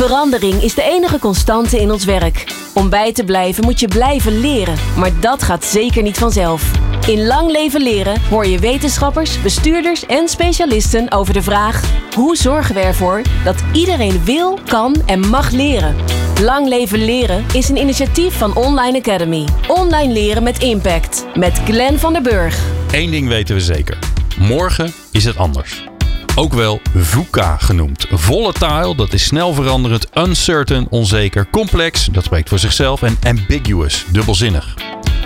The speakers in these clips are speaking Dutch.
Verandering is de enige constante in ons werk. Om bij te blijven moet je blijven leren, maar dat gaat zeker niet vanzelf. In Lang Leven Leren hoor je wetenschappers, bestuurders en specialisten over de vraag: hoe zorgen we ervoor dat iedereen wil, kan en mag leren? Lang Leven Leren is een initiatief van Online Academy. Online leren met impact. Met Glenn van der Burg. Eén ding weten we zeker. Morgen is het anders. Ook wel VUCA genoemd. Volatile, dat is snel veranderend, uncertain, onzeker, complex, dat spreekt voor zichzelf, en ambiguous, dubbelzinnig.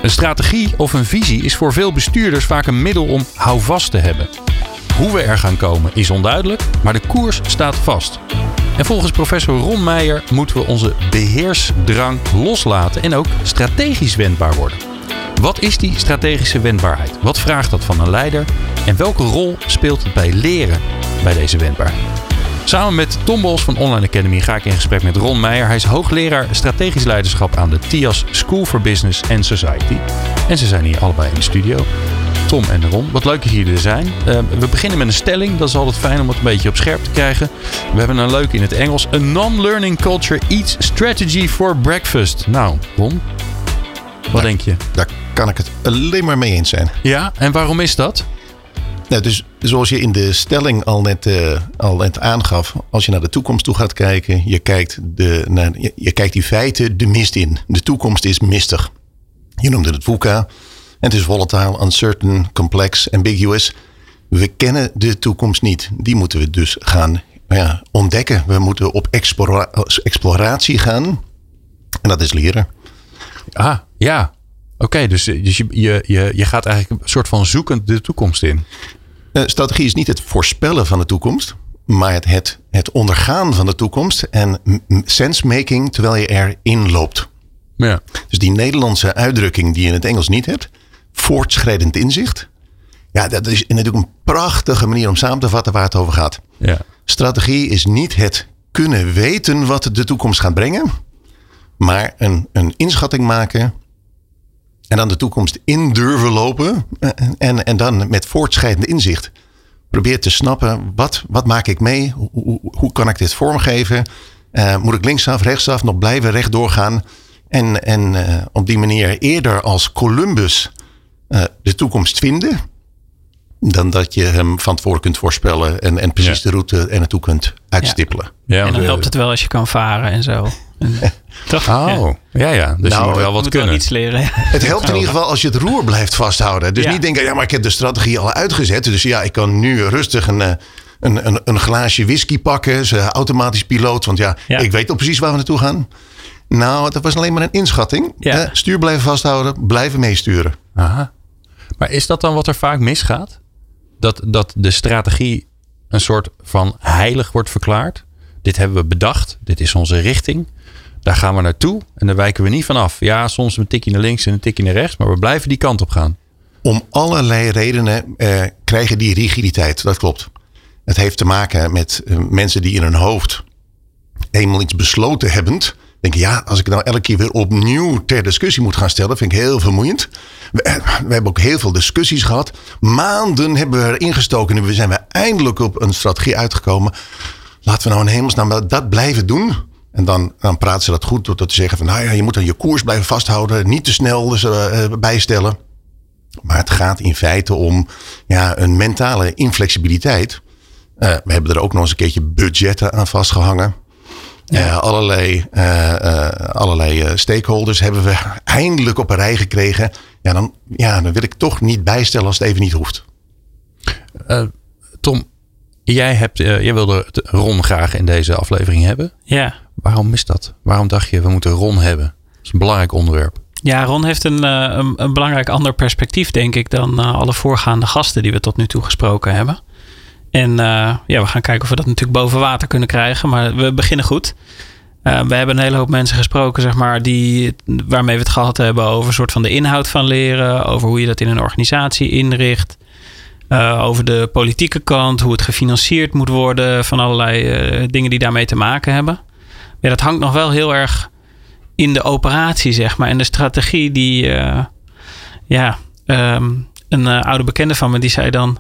Een strategie of een visie is voor veel bestuurders vaak een middel om houvast te hebben. Hoe we er gaan komen is onduidelijk, maar de koers staat vast. En volgens professor Ron Meijer moeten we onze beheersdrang loslaten en ook strategisch wendbaar worden. Wat is die strategische wendbaarheid? Wat vraagt dat van een leider? En welke rol speelt het bij leren bij deze wendbaarheid? Samen met Tom Bos van Online Academy ga ik in gesprek met Ron Meijer. Hij is hoogleraar strategisch leiderschap aan de TIAS School for Business and Society. En ze zijn hier allebei in de studio. Tom en Ron, wat leuk dat jullie er zijn. Uh, we beginnen met een stelling. Dat is altijd fijn om het een beetje op scherp te krijgen. We hebben een leuk in het Engels. A non-learning culture eats strategy for breakfast. Nou, Ron, wat denk je? Daar kan ik het alleen maar mee eens zijn. Ja, en waarom is dat? Nou, dus zoals je in de stelling al net, uh, al net aangaf, als je naar de toekomst toe gaat kijken, je kijkt, de, naar, je, je kijkt die feiten de mist in. De toekomst is mistig. Je noemde het VUCA. En het is volatile, uncertain, complex, ambiguous. We kennen de toekomst niet. Die moeten we dus gaan ja, ontdekken. We moeten op explora exploratie gaan. En dat is leren. Ah, ja. Oké, dus, dus je, je, je gaat eigenlijk een soort van zoekend de toekomst in. Uh, strategie is niet het voorspellen van de toekomst, maar het, het, het ondergaan van de toekomst en sensemaking terwijl je erin loopt. Ja. Dus die Nederlandse uitdrukking die je in het Engels niet hebt, voortschrijdend inzicht. Ja, dat is natuurlijk een prachtige manier om samen te vatten waar het over gaat. Ja. Strategie is niet het kunnen weten wat de toekomst gaat brengen, maar een, een inschatting maken en dan de toekomst in durven lopen. En, en dan met voortschrijdend inzicht probeer te snappen. Wat, wat maak ik mee? Hoe, hoe kan ik dit vormgeven? Uh, moet ik linksaf, rechtsaf nog blijven rechtdoor gaan? En, en uh, op die manier eerder als Columbus uh, de toekomst vinden. Dan dat je hem van tevoren kunt voorspellen. En, en precies ja. de route er naartoe kunt uitstippelen. Ja. Ja, en dan helpt het wel als je kan varen en zo. Toch? Oh, ja, ja. Dus nou, je moet wel wat moet kunnen. Wel iets leren. Het helpt in ieder geval als je het roer blijft vasthouden. Dus Ja. niet denken, ja, maar ik heb de strategie al uitgezet. Dus ja, ik kan nu rustig een, eh, een, een, een glaasje whisky pakken. Ze automatisch piloot. Want ja, Ja. ik weet al precies waar we naartoe gaan. Nou, dat was alleen maar een inschatting. Ja. Eh, stuur blijven vasthouden, blijven meesturen. Aha. Maar is dat dan wat er vaak misgaat? Dat, dat de strategie een soort van heilig wordt verklaard? Dit hebben we bedacht. Dit is onze richting. Daar gaan we naartoe en daar wijken we niet vanaf. Ja, soms een tikje naar links en een tikje naar rechts. Maar we blijven die kant op gaan. Om allerlei redenen eh, krijgen die rigiditeit. Dat klopt. Het heeft te maken met eh, mensen die in hun hoofd eenmaal iets besloten hebbend. Denken, ja, als ik nou elke keer weer opnieuw ter discussie moet gaan stellen, vind ik heel vermoeiend. We, eh, we hebben ook heel veel discussies gehad. Maanden hebben we erin gestoken en we zijn we eindelijk op een strategie uitgekomen. Laten we nou in hemelsnaam dat blijven doen. En dan, dan praten ze dat goed door te zeggen van, nou ja, je moet dan je koers blijven vasthouden, niet te snel dus, uh, bijstellen. Maar het gaat in feite om ja, een mentale inflexibiliteit. Uh, we hebben er ook nog eens een keertje budgetten aan vastgehangen. Ja. Uh, allerlei uh, allerlei stakeholders hebben we eindelijk op een rij gekregen. Ja dan, ja, dan wil ik toch niet bijstellen als het even niet hoeft. Tom, jij, hebt, jij wilde Ron graag in deze aflevering hebben. Ja. Waarom is dat? Waarom dacht je, we moeten Ron hebben? Dat is een belangrijk onderwerp. Ja, Ron heeft een, een, een belangrijk ander perspectief, denk ik, dan alle voorgaande gasten die we tot nu toe gesproken hebben. En uh, ja, we gaan kijken of we dat natuurlijk boven water kunnen krijgen. Maar we beginnen goed. We hebben een hele hoop mensen gesproken, zeg maar, die, waarmee we het gehad hebben over een soort van de inhoud van leren. Over hoe je dat in een organisatie inricht. Over de politieke kant, hoe het gefinancierd moet worden. Van allerlei dingen die daarmee te maken hebben. Ja, dat hangt nog wel heel erg in de operatie, zeg maar. En de strategie die, ja, um, een oude bekende van me, die zei dan...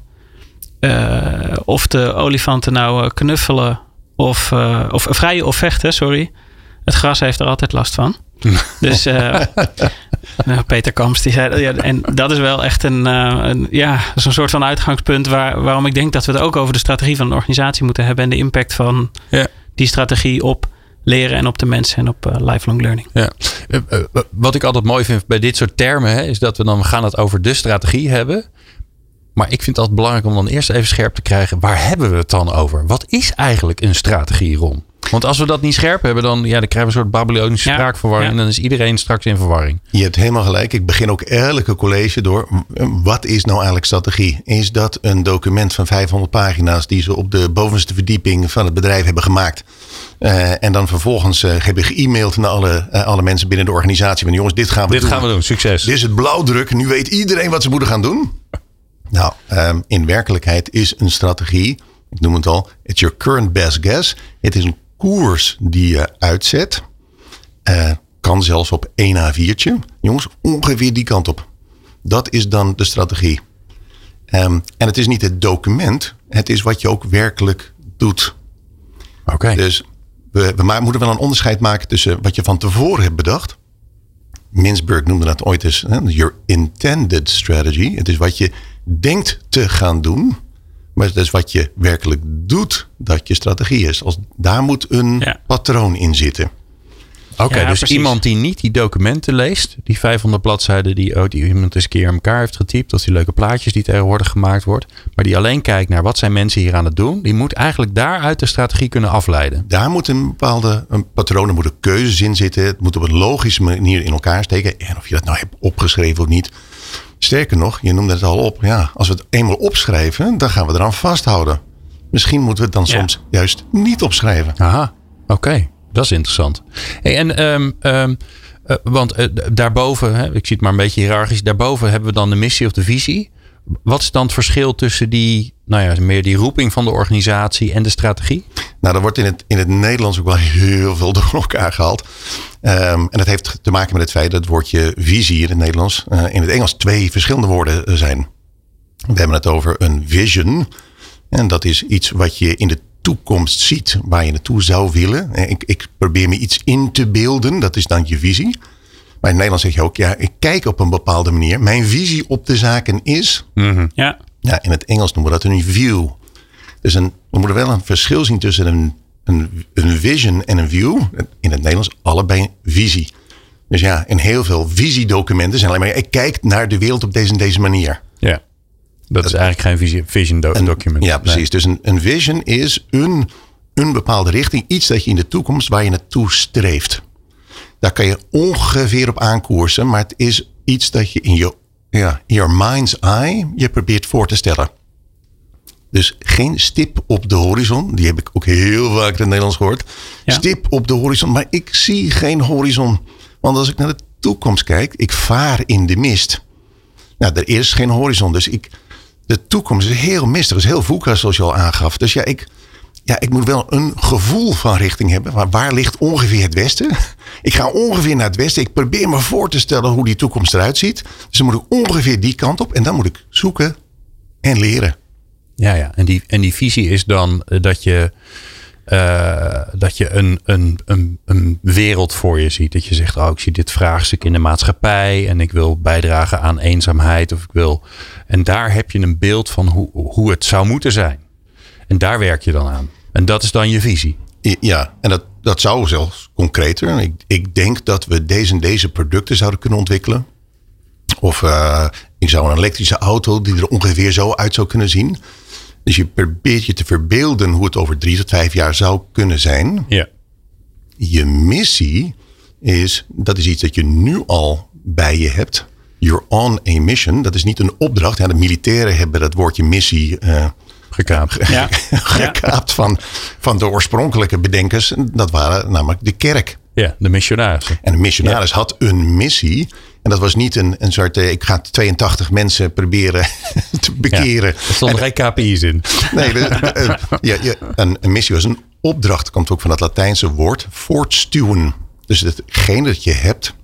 Uh, of de olifanten nou knuffelen of, of vrijen of vechten, sorry. Het gras heeft er altijd last van. dus nou, Peter Kamps die zei, ja, en dat is wel echt een, een ja, zo'n soort van uitgangspunt waar, waarom ik denk dat we het ook over de strategie van een organisatie moeten hebben en de impact van ja. die strategie op leren en op de mensen en op uh, lifelong learning. Ja. wat ik altijd mooi vind bij dit soort termen hè, is dat we dan gaan het over de strategie hebben. Maar ik vind het altijd belangrijk om dan eerst even scherp te krijgen. Waar hebben we het dan over? Wat is eigenlijk een strategie, Ron? Want als we dat niet scherp hebben, dan, ja, dan krijgen we een soort Babylonische ja, spraakverwarring. En dan is iedereen straks in verwarring. Je hebt helemaal gelijk. Ik begin ook elke college door. Wat is nou eigenlijk strategie? Is dat een document van 500 pagina's die ze op de bovenste verdieping van het bedrijf hebben gemaakt? Uh, en dan vervolgens uh, hebben ge-mailed naar alle, uh, alle mensen binnen de organisatie. Van jongens, dit gaan we dit doen. gaan we doen. Succes. Dit is het blauwdruk. Nu weet iedereen wat ze moeten gaan doen. Nou, um, in werkelijkheid is een strategie, ik noem het al, it's your current best guess. Het is een koers die je uitzet. Uh, kan zelfs op 1 A4'tje. Jongens, ongeveer die kant op. Dat is dan de strategie. Um, en het is niet het document, het is wat je ook werkelijk doet. Oké. Okay. Dus we, we moeten wel een onderscheid maken tussen wat je van tevoren hebt bedacht. Minsburg noemde dat ooit eens hè, your intended strategy. Het is wat je denkt te gaan doen. Maar het is wat je werkelijk doet dat je strategie is. Als, daar moet een ja. patroon in zitten. Oké, okay, ja, dus precies. iemand die niet die documenten leest, die 500 bladzijden die, oh, die iemand eens een keer in elkaar heeft getypt, dat die leuke plaatjes die tegenwoordig gemaakt wordt, maar die alleen kijkt naar wat zijn mensen hier aan het doen, die moet eigenlijk daaruit de strategie kunnen afleiden. Daar moet een bepaalde een patronen, moeten keuzes in zitten. Het moet op een logische manier in elkaar steken. En of je dat nou hebt opgeschreven of niet, Sterker nog, je noemde het al op. Ja, als we het eenmaal opschrijven, dan gaan we eraan vasthouden. Misschien moeten we het dan ja. soms juist niet opschrijven. Aha, oké. Okay. Dat is interessant. Hey, en um, um, uh, want uh, daarboven, hè, ik zie het maar een beetje hiërarchisch, daarboven hebben we dan de missie of de visie. Wat is dan het verschil tussen die, nou ja, meer die roeping van de organisatie en de strategie? Nou, er wordt in het, in het Nederlands ook wel heel veel door elkaar gehaald. Um, en dat heeft te maken met het feit dat het woordje visie in het Nederlands uh, in het Engels twee verschillende woorden zijn. We hebben het over een vision. En dat is iets wat je in de toekomst ziet, waar je naartoe zou willen. Ik, ik probeer me iets in te beelden, dat is dan je visie. Maar in Nederland zeg je ook, ja, ik kijk op een bepaalde manier. Mijn visie op de zaken is. Mm-hmm. Ja. ja. In het Engels noemen we dat een view. Dus een, we moeten wel een verschil zien tussen een, een, een vision en een view. In het Nederlands allebei visie. Dus ja, in heel veel visiedocumenten zijn alleen maar, ik kijk naar de wereld op deze en deze manier. Ja. Dat is eigenlijk geen visie, vision do een, document. Ja, precies. Nee. Dus een, een vision is een, een bepaalde richting. Iets dat je in de toekomst waar je naartoe streeft. Daar kan je ongeveer op aankoersen. Maar het is iets dat je in je ja, your mind's eye je probeert voor te stellen. Dus geen stip op de horizon. Die heb ik ook heel vaak in het Nederlands gehoord. Ja. Stip op de horizon. Maar ik zie geen horizon. Want als ik naar de toekomst kijk, ik vaar in de mist. Nou, er is geen horizon. Dus ik, de toekomst is heel mistig. is heel VUCA, zoals je al aangaf. Dus ja, ik, ja, ik moet wel een gevoel van richting hebben. Waar ligt ongeveer het westen? Ik ga ongeveer naar het westen. Ik probeer me voor te stellen hoe die toekomst eruit ziet. Dus dan moet ik ongeveer die kant op. En dan moet ik zoeken en leren. Ja, ja. En die, en die visie is dan dat je, uh, dat je een, een, een, een wereld voor je ziet. Dat je zegt, oh, ik zie dit vraagstuk in de maatschappij. En ik wil bijdragen aan eenzaamheid. Of ik wil. En daar heb je een beeld van hoe, hoe het zou moeten zijn. En daar werk je dan aan. En dat is dan je visie. Ja, en dat, dat zou zelfs concreter. Ik, ik denk dat we deze en deze producten zouden kunnen ontwikkelen. Of uh, ik zou een elektrische auto die er ongeveer zo uit zou kunnen zien. Dus je probeert je te verbeelden hoe het over drie tot vijf jaar zou kunnen zijn. Ja. Je missie is, dat is iets dat je nu al bij je hebt. You're on a mission. Dat is niet een opdracht. Ja, de militairen hebben dat woordje missie uh, gekaapt. Ja. gekaapt van, van de oorspronkelijke bedenkers. Dat waren namelijk de kerk. Ja, de missionarissen. En de missionaris ja. had een missie. En dat was niet een, een soort, ik ga 82 mensen proberen te bekeren. Ja, er stonden geen KPI's in. Nee, de, de, ja, ja, een, een, missie was een opdracht, komt ook van het Latijnse woord, voortstuwen. Dus hetgene dat je hebt,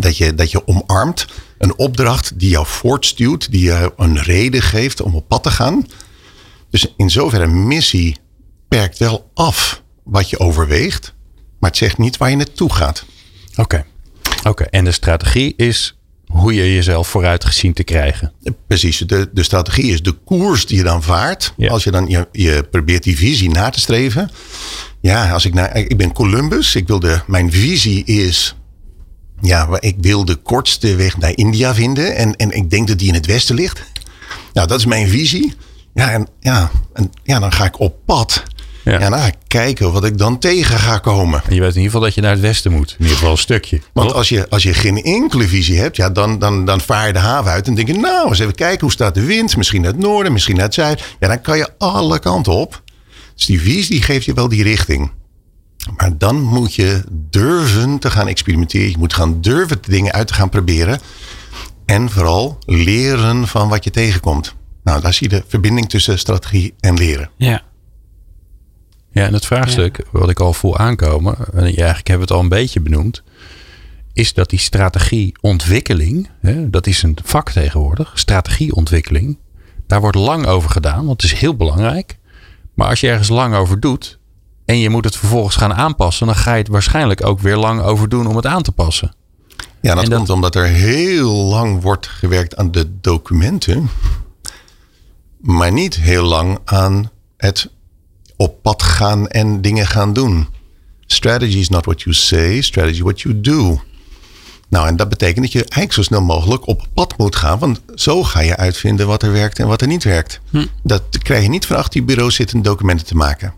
dat je, dat je omarmt, een opdracht die jou voortstuwt, die je een reden geeft om op pad te gaan. Dus in zoverre missie perkt wel af wat je overweegt, maar het zegt niet waar je naartoe gaat. Oké. Oké. En de strategie is hoe je jezelf vooruit gezien te krijgen. Precies, de, de strategie is de koers die je dan vaart. Ja. Als je dan je, je probeert die visie na te streven. Ja, als ik, naar, ik ben Columbus. Ik wil de, mijn visie is. Ja, ik wil de kortste weg naar India vinden. En, en ik denk dat die in het westen ligt. Nou, dat is mijn visie. Ja, en, ja, en ja, dan ga ik op pad. Ja. En dan ga ik kijken wat ik dan tegen ga komen. En je weet in ieder geval dat je naar het westen moet. In ieder geval een stukje. Want als je, als je geen enkele visie hebt, ja, dan, dan, dan vaar je de haven uit en denk je, nou, eens even kijken hoe staat de wind. Misschien naar het noorden, misschien naar het zuiden. Ja, dan kan je alle kanten op. Dus die visie die geeft je wel die richting. Maar dan moet je durven te gaan experimenteren. Je moet gaan durven dingen uit te gaan proberen. En vooral leren van wat je tegenkomt. Nou, daar zie je de verbinding tussen strategie en leren. Ja. Ja, en het vraagstuk wat ik al voel aankomen, en eigenlijk hebben we het al een beetje benoemd, is dat die strategieontwikkeling, hè, dat is een vak tegenwoordig, strategieontwikkeling, daar wordt lang over gedaan, want het is heel belangrijk. Maar als je ergens lang over doet en je moet het vervolgens gaan aanpassen, dan ga je het waarschijnlijk ook weer lang over doen om het aan te passen. Ja, dat- komt omdat er heel lang wordt gewerkt aan de documenten. Maar niet heel lang aan het op pad gaan en dingen gaan doen. Strategy is not what you say, strategy what you do. Nou, en dat betekent dat je eigenlijk zo snel mogelijk op pad moet gaan. Want zo ga je uitvinden wat er werkt en wat er niet werkt. Dat krijg je niet van achter je bureau zitten documenten te maken.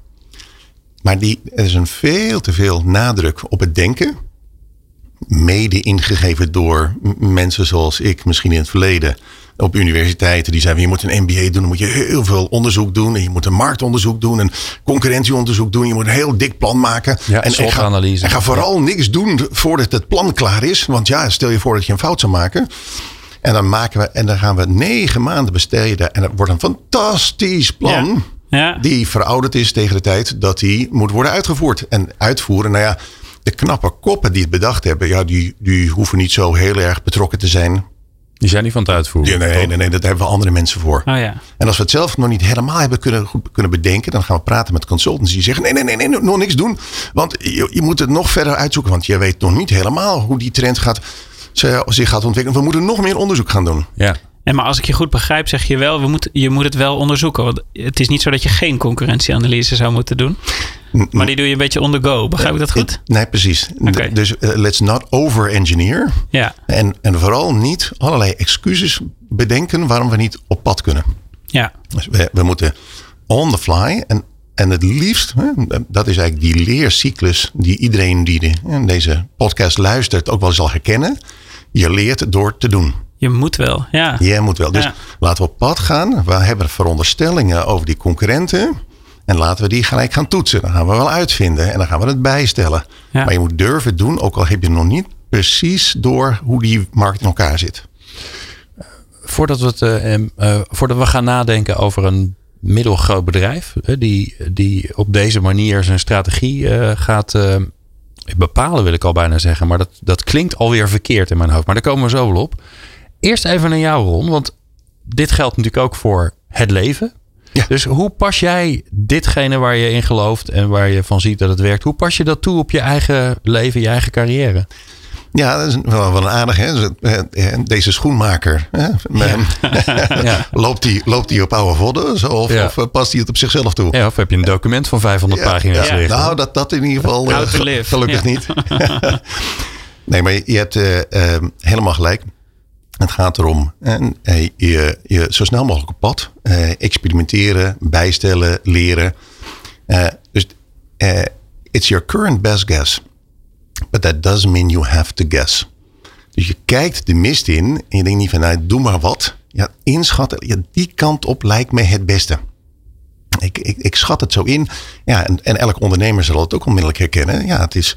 Maar die, er is een veel te veel nadruk op het denken mede ingegeven door mensen zoals ik, misschien in het verleden, op universiteiten. Die zeiden, je moet een MBA doen, dan moet je heel veel onderzoek doen. En je moet een marktonderzoek doen, een concurrentieonderzoek doen. Je moet een heel dik plan maken. Ja, en, en, ga, en ga vooral niks doen voordat het plan klaar is. Want ja, stel je voor dat je een fout zou maken. En dan maken we, en dan gaan we negen maanden besteden. En dat wordt een fantastisch plan. Ja. Die verouderd is tegen de tijd dat die moet worden uitgevoerd. En uitvoeren, nou ja, de knappe koppen die het bedacht hebben, ja, die, die hoeven niet zo heel erg betrokken te zijn. Die zijn niet van het uitvoeren. Nee, nee, nee, nee, dat hebben we andere mensen voor. Oh ja. En als we het zelf nog niet helemaal hebben kunnen, goed kunnen bedenken, dan gaan we praten met consultants die zeggen: nee, nee, nee, nee nog niks doen. Want je, je moet het nog verder uitzoeken, want je weet nog niet helemaal hoe die trend gaat, ze- zich gaat ontwikkelen. We moeten nog meer onderzoek gaan doen. Ja. En maar als ik je goed begrijp, zeg je wel, we je moet het wel onderzoeken. Want het is niet zo dat je geen concurrentieanalyse zou moeten doen. Maar die doe je een beetje on the go. Begrijp ik dat goed? Nee, precies. Dus eh, let's not over-engineer. Ja. En, en vooral niet allerlei excuses bedenken waarom we niet op pad kunnen. Ja. Dus we, we moeten on the fly. En, en het liefst, hè, dat is eigenlijk die leercyclus die iedereen die de, deze podcast luistert ook wel zal herkennen. Je leert door te doen. Je moet wel. Ja. Je moet wel. Dus Ja. laten we op pad gaan. We hebben veronderstellingen over die concurrenten. En laten we die gelijk gaan toetsen. Dan gaan we wel uitvinden en dan gaan we het bijstellen. Ja. Maar je moet durven doen, ook al heb je nog niet precies door hoe die markt in elkaar zit. Voordat we, het, eh, eh, voordat we gaan nadenken over een middelgroot bedrijf eh, die, die op deze manier zijn strategie eh, gaat eh, bepalen, wil ik al bijna zeggen. Maar dat, dat klinkt alweer verkeerd in mijn hoofd. Maar daar komen we zo wel op. Eerst even naar jou, Ron. Want dit geldt natuurlijk ook voor het leven. Ja. Dus hoe pas jij ditgene waar je in gelooft en waar je van ziet dat het werkt, hoe pas je dat toe op je eigen leven, je eigen carrière? Ja, dat is wel, wel een aardig. Hè? Dus, eh, eh, Deze schoenmaker. Hè? Ja. loopt hij loopt die op oude vodden? Of, Ja. of eh, past hij het op zichzelf toe? Ja, of heb je een document van 500 Ja, pagina's liggen? Nou, dat, dat in ieder geval live. gelukkig Ja. niet. nee, maar je hebt eh, eh, helemaal gelijk. Het gaat erom en, eh, je, zo snel mogelijk op pad. eh, experimenteren, bijstellen, leren. Eh, dus eh, it's your current best guess. But that doesn't mean you have to guess. Dus je kijkt de mist in en je denkt niet van, nou, doe maar wat. Ja, inschatten, die kant op lijkt me het beste. Ik, ik, ik schat het zo in. Ja, en, en elk ondernemer zal het ook onmiddellijk herkennen. Ja, het is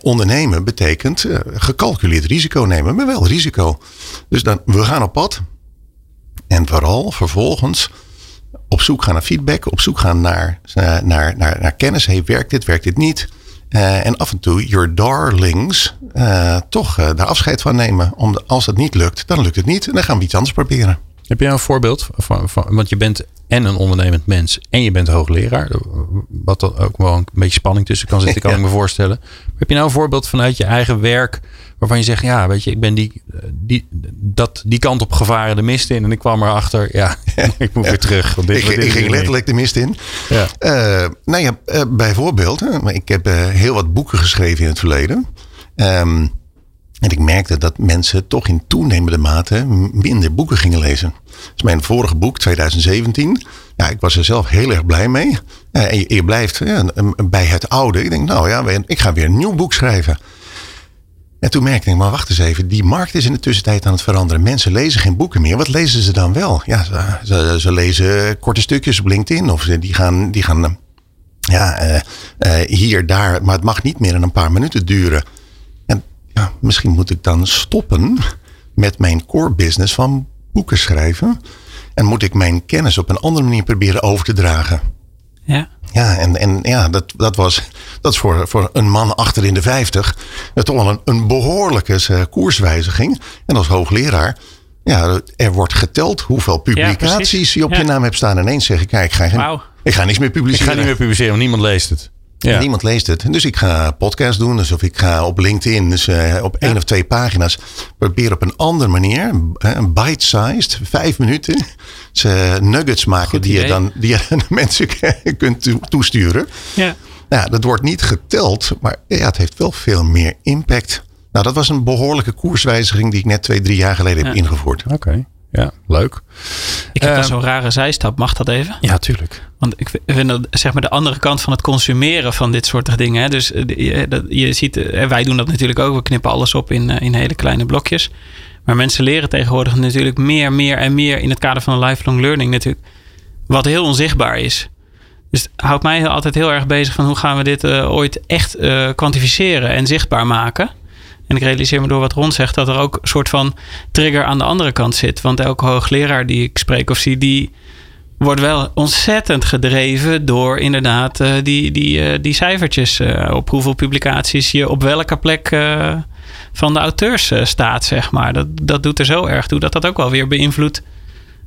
ondernemen betekent eh, gecalculeerd risico nemen, maar wel risico. Dus dan, we gaan op pad. En vooral vervolgens op zoek gaan naar feedback, op zoek gaan naar, eh, naar, naar, naar kennis. Hey, werkt dit, werkt dit niet? Eh, en af en toe your darlings eh, toch eh, daar afscheid van nemen. Om, als het niet lukt, dan lukt het niet. En dan gaan we iets anders proberen. Heb je nou een voorbeeld van, van want je bent en een ondernemend mens en je bent hoogleraar, wat dan ook wel een beetje spanning tussen kan zitten, kan ik me voorstellen. Heb je nou een voorbeeld vanuit je eigen werk waarvan je zegt, ja, weet je, ik ben die, die, dat, die kant op gevaren de mist in en ik kwam erachter, ja, ik moet weer terug. Want dit, ik, ik ging letterlijk de mist in. Ja. Uh, nou ja, uh, bijvoorbeeld, hè, ik heb uh, heel wat boeken geschreven in het verleden. Um, en ik merkte dat mensen toch in toenemende mate minder boeken gingen lezen. Dus mijn vorige boek, 2017, ja, ik was er zelf heel erg blij mee. En je, blijft ja, bij het oude. Ik denk, nou ja, ik ga weer een nieuw boek schrijven. En toen merkte ik, maar wacht eens even, die markt is in de tussentijd aan het veranderen. Mensen lezen geen boeken meer. Wat lezen ze dan wel? Ja, ze, ze, ze lezen korte stukjes op LinkedIn of die gaan, die gaan ja, uh, uh, hier, daar. Maar het mag niet meer dan een paar minuten duren ja, misschien moet ik dan stoppen met mijn core business van boeken schrijven. En moet ik mijn kennis op een andere manier proberen over te dragen. Ja. Ja, en, en ja, dat, dat was dat is voor, voor een man achter in de vijftig toch wel een, een behoorlijke uh, koerswijziging. En als hoogleraar, ja, er wordt geteld hoeveel publicaties je op je naam hebt staan. En ineens zeg ik, kijk, ik ga, wow. ik ga niks meer publiceren. Ik ga niet meer publiceren, want niemand leest het. Ja. Niemand leest het. Dus ik ga podcast doen. Dus of ik ga op LinkedIn, dus uh, op één of twee pagina's, probeer op een andere manier, een bite-sized, vijf minuten, ze nuggets maken die je dan die je aan de mensen kunt toesturen. Ja. Nou, dat wordt niet geteld, maar ja, het heeft wel veel meer impact. Nou, dat was een behoorlijke koerswijziging die ik net twee, drie jaar geleden heb ingevoerd. Oké. Ja, leuk. Ik heb uh, zo'n rare zijstap. Mag dat even? Ja, tuurlijk. Want ik vind dat zeg maar de andere kant van het consumeren van dit soort dingen. Hè? Dus eh, je, je ziet, eh, wij doen dat natuurlijk ook. We knippen alles op in, in hele kleine blokjes. Maar mensen leren tegenwoordig natuurlijk meer, meer en meer in het kader van een lifelong learning natuurlijk. Wat heel onzichtbaar is. Dus houdt mij altijd heel erg bezig van hoe gaan we dit uh, ooit echt uh, kwantificeren en zichtbaar maken. En ik realiseer me door wat Ron zegt dat er ook een soort van trigger aan de andere kant zit. Want elke hoogleraar die ik spreek of zie, die wordt wel ontzettend gedreven door inderdaad uh, die, die, uh, die cijfertjes. Uh, op hoeveel publicaties je op welke plek van de auteurs staat, zeg maar. Dat, dat doet er zo erg toe dat dat ook wel weer beïnvloedt.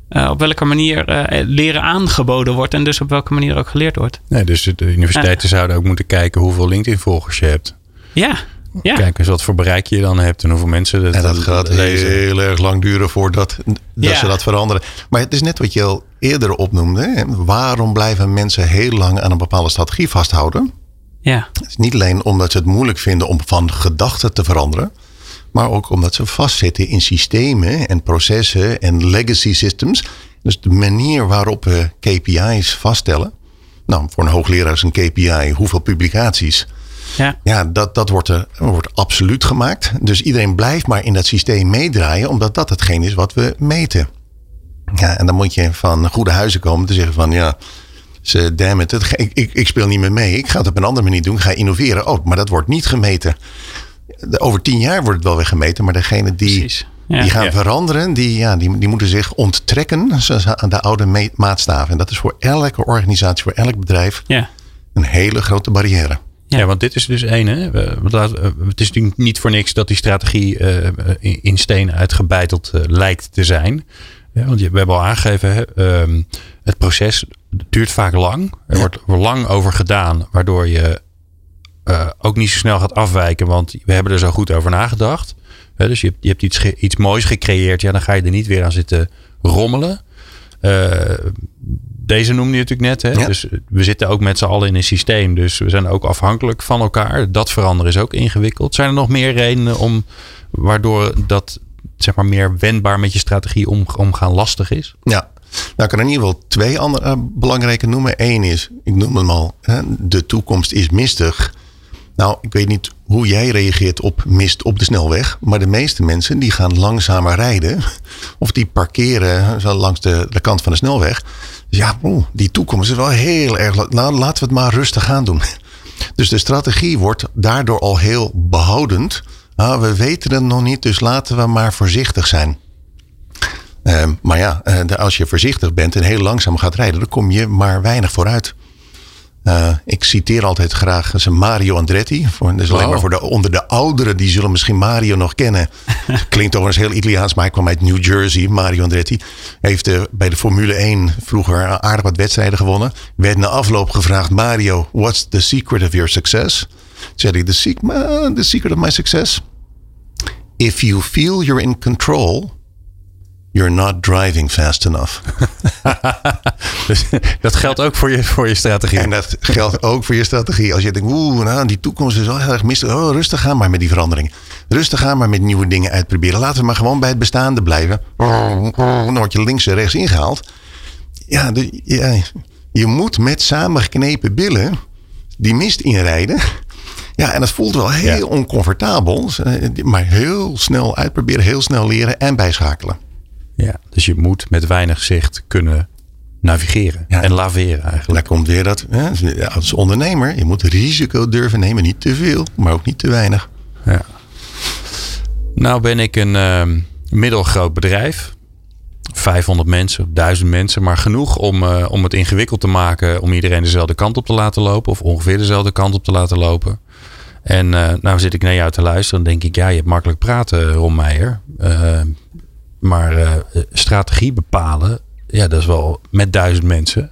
op welke manier leren aangeboden wordt en dus op welke manier ook geleerd wordt. Nee, dus de universiteiten zouden ook moeten kijken hoeveel LinkedIn-volgers je hebt. Ja, ja. Kijk eens wat voor bereik je dan hebt en hoeveel mensen dat En dat gaat lezen. heel erg lang duren voordat dat ze dat veranderen. Maar het is net wat je al eerder opnoemde. Hè? Waarom blijven mensen heel lang aan een bepaalde strategie vasthouden? Ja. Het is niet alleen omdat ze het moeilijk vinden om van gedachten te veranderen. Maar ook omdat ze vastzitten in systemen en processen en legacy systems. Dus de manier waarop we KPI's vaststellen. Nou, voor een hoogleraar is een KPI hoeveel publicaties ja, ja dat, dat wordt, er, wordt absoluut gemaakt. Dus iedereen blijft maar in dat systeem meedraaien, omdat dat hetgeen is wat we meten. Ja, en dan moet je van goede huizen komen te zeggen van ja, ze, damn it, het, ik, ik, ik speel niet meer mee. Ik ga het op een andere manier doen. Ik ga innoveren. Oh, maar dat wordt niet gemeten. Over tien jaar wordt het wel weer gemeten, maar degene die, ja. die gaan ja. veranderen, die, ja, die, die moeten zich onttrekken aan de oude maatstaven. En dat is voor elke organisatie, voor elk bedrijf ja. een hele grote barrière. Ja. ja. want dit is dus één. Hè? Het is natuurlijk niet voor niks dat die strategie uh, in steen uitgebeiteld uh, lijkt te zijn. Ja, want we hebben al aangegeven, hè, um, het proces duurt vaak lang. Er ja. wordt lang over gedaan, waardoor je uh, ook niet zo snel gaat afwijken. Want we hebben er zo goed over nagedacht. dus je hebt, je hebt iets, iets moois gecreëerd. Ja, dan ga je er niet weer aan zitten rommelen. Deze noemde je natuurlijk net. Hè? Ja. Dus we zitten ook met z'n allen in een systeem. Dus we zijn ook afhankelijk van elkaar. Dat veranderen is ook ingewikkeld. Zijn er nog meer redenen om waardoor dat zeg maar meer wendbaar met je strategie om, omgaan lastig is? Ja, nou, ik kan er in ieder geval twee andere uh, belangrijke noemen. Eén is, ik noem hem al, hè, de toekomst is mistig. Nou, ik weet niet hoe jij reageert op mist op de snelweg. Maar de meeste mensen die gaan langzamer rijden. Of die parkeren langs de, de kant van de snelweg. Dus ja, die toekomst is wel heel erg. Nou, laten we het maar rustig aan doen. Dus de strategie wordt daardoor al heel behoudend. Nou, we weten het nog niet, dus laten we maar voorzichtig zijn. Uh, maar ja, uh, als je voorzichtig bent en heel langzaam gaat rijden, dan kom je maar weinig vooruit. Uh, ik citeer altijd graag zijn Mario Andretti. Voor, dus alleen maar voor de, onder de ouderen, die zullen misschien Mario nog kennen. Klinkt overigens heel Italiaans, maar hij kwam uit New Jersey. Mario Andretti heeft uh, bij de Formule 1 vroeger aardig wat wedstrijden gewonnen. Werd na afloop gevraagd, Mario, what's the secret of your success? Zei hij, the, sec the secret of my success? If you feel you're in control, you're not driving fast enough. dus dat geldt ook voor je, voor je strategie. En dat geldt ook voor je strategie. Als je denkt, oeh, nou, die toekomst is wel heel erg mistig. Oh, rustig aan maar met die verandering. Rustig aan maar met nieuwe dingen uitproberen. Laten we maar gewoon bij het bestaande blijven. Dan word je links en rechts ingehaald. Ja, de, ja je moet met samengeknepen billen die mist inrijden. Ja, en dat voelt wel heel ja. oncomfortabel. Maar heel snel uitproberen, heel snel leren en bijschakelen. Ja, dus je moet met weinig zicht kunnen navigeren ja. en laveren eigenlijk. Daar komt weer dat, hè, als ondernemer, je moet risico durven nemen. Niet te veel, maar ook niet te weinig. Ja. Nou ben ik een uh, middelgroot bedrijf. 500 mensen, 1000 mensen, maar genoeg om, uh, om het ingewikkeld te maken om iedereen dezelfde kant op te laten lopen of ongeveer dezelfde kant op te laten lopen. En uh, nou zit ik naar jou te luisteren en denk ik, ja, je hebt makkelijk praten, Ron Meijer. Uh, maar uh, strategie bepalen, ja, dat is wel met duizend mensen.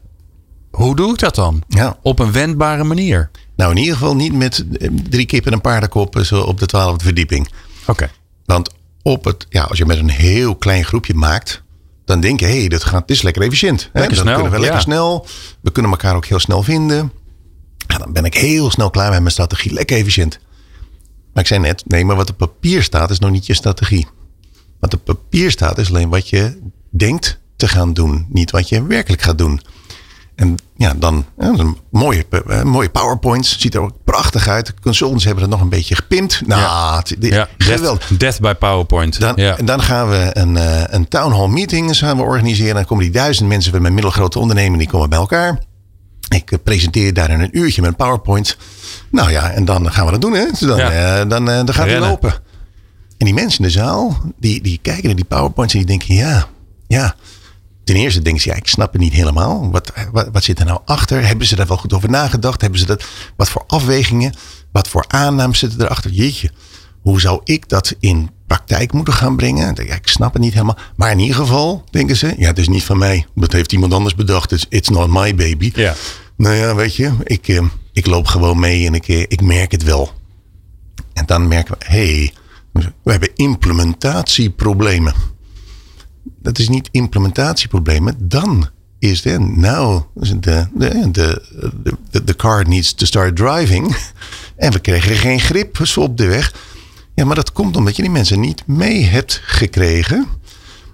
Hoe doe ik dat dan? Ja. Op een wendbare manier. Nou, in ieder geval niet met drie kippen en een paardenkop zo op de twaalfde verdieping. Oké. Okay. Want op het, ja, als je met een heel klein groepje maakt, dan denk je, hé, hey, dat gaat, het is lekker efficiënt. Lekker dan snel, kunnen we lekker ja. snel. We kunnen elkaar ook heel snel vinden. Ja, dan ben ik heel snel klaar met mijn strategie. Lekker efficiënt. Maar ik zei net, nee, maar wat op papier staat is nog niet je strategie. Wat op papier staat is alleen wat je denkt te gaan doen. Niet wat je werkelijk gaat doen. En ja, dan ja, een mooie, uh, mooie PowerPoints. Ziet er ook prachtig uit. Consultants hebben het nog een beetje gepimpt. Nou, ja. het, ja. geweldig. Death, death by PowerPoint. Dan, ja. dan gaan we een, uh, een town hall meeting gaan we organiseren. Dan komen die duizend mensen van mijn middelgrote onderneming. Die komen bij elkaar. Ik uh, presenteer daar in een uurtje met PowerPoint. Nou ja, en dan gaan we dat doen. Hè? Dus dan, ja. uh, dan, dan gaat het lopen. En die mensen in de zaal, die, die kijken naar die PowerPoints en die denken, ja, ja. Ten eerste denken ze, ja, ik snap het niet helemaal. Wat, wat, wat zit er nou achter? Hebben ze daar wel goed over nagedacht? Hebben ze dat, wat voor afwegingen, wat voor aannames zitten erachter? Jeetje, hoe zou ik dat in praktijk moeten gaan brengen? Ja, ik snap het niet helemaal. Maar in ieder geval denken ze, ja, het is niet van mij. Dat heeft iemand anders bedacht. It's, it's not my baby. Ja. Nou ja, weet je, ik, eh, ik loop gewoon mee en ik, eh, ik merk het wel. En dan merken we, hé, hey, we hebben implementatieproblemen. Dat is niet implementatieproblemen. Dan is het, nou, de, de, de, car needs to start driving. En we kregen geen grip op de weg. Ja, maar dat komt omdat je die mensen niet mee hebt gekregen.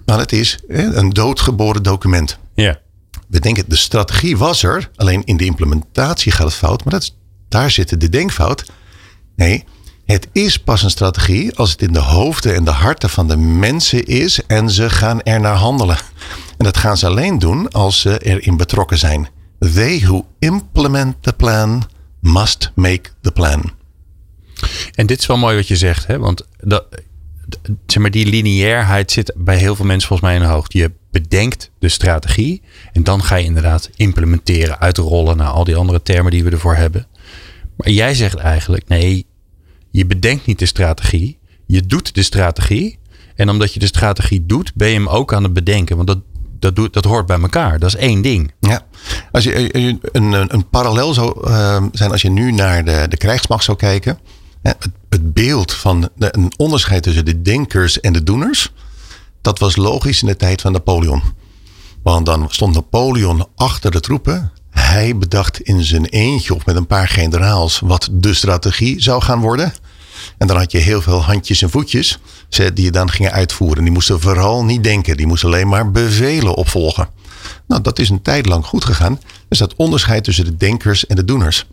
Maar het is een doodgeboren document. Ja. We denken, de strategie was er. Alleen in de implementatie gaat het fout. Maar dat is, daar zit de denkfout. Nee, het is pas een strategie als het in de hoofden en de harten van de mensen is en ze gaan er naar handelen. En dat gaan ze alleen doen als ze erin betrokken zijn. They who implement the plan must make the plan. En dit is wel mooi wat je zegt, hè? want dat, zeg maar, die lineairheid zit bij heel veel mensen volgens mij in de hoofd. Je bedenkt de strategie en dan ga je inderdaad implementeren, uitrollen naar al die andere termen die we ervoor hebben. Maar jij zegt eigenlijk, nee, je bedenkt niet de strategie. Je doet de strategie. En omdat je de strategie doet, ben je hem ook aan het bedenken. Want dat, dat, doet, dat hoort bij elkaar. Dat is één ding. Ja, als je een, een, een parallel zou uh, zijn als je nu naar de, de krijgsmacht zou kijken. Het, het beeld van een onderscheid tussen de denkers en de doeners. Dat was logisch in de tijd van Napoleon. Want dan stond Napoleon achter de troepen. Hij bedacht in zijn eentje of met een paar generaals wat de strategie zou gaan worden. En dan had je heel veel handjes en voetjes die je dan gingen uitvoeren. Die moesten vooral niet denken. Die moesten alleen maar bevelen opvolgen. Nou, dat is een tijd lang goed gegaan. Dus dat onderscheid tussen de denkers en de doeners.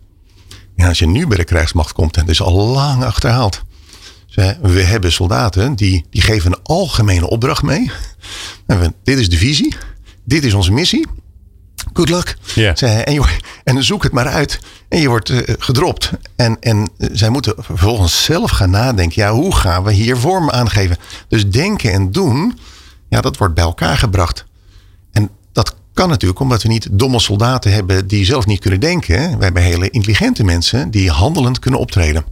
Ja, als je nu bij de krijgsmacht komt, en is al lang achterhaald. We hebben soldaten die, die geven een algemene opdracht mee. En dit is de visie. Dit is onze missie. Good luck. Yeah. En, je, en zoek het maar uit. En je wordt uh, gedropt. En, en zij moeten vervolgens zelf gaan nadenken. Ja, hoe gaan we hier vorm aangeven? Dus denken en doen, ja, dat wordt bij elkaar gebracht. En dat kan natuurlijk omdat we niet domme soldaten hebben die zelf niet kunnen denken. We hebben hele intelligente mensen die handelend kunnen optreden.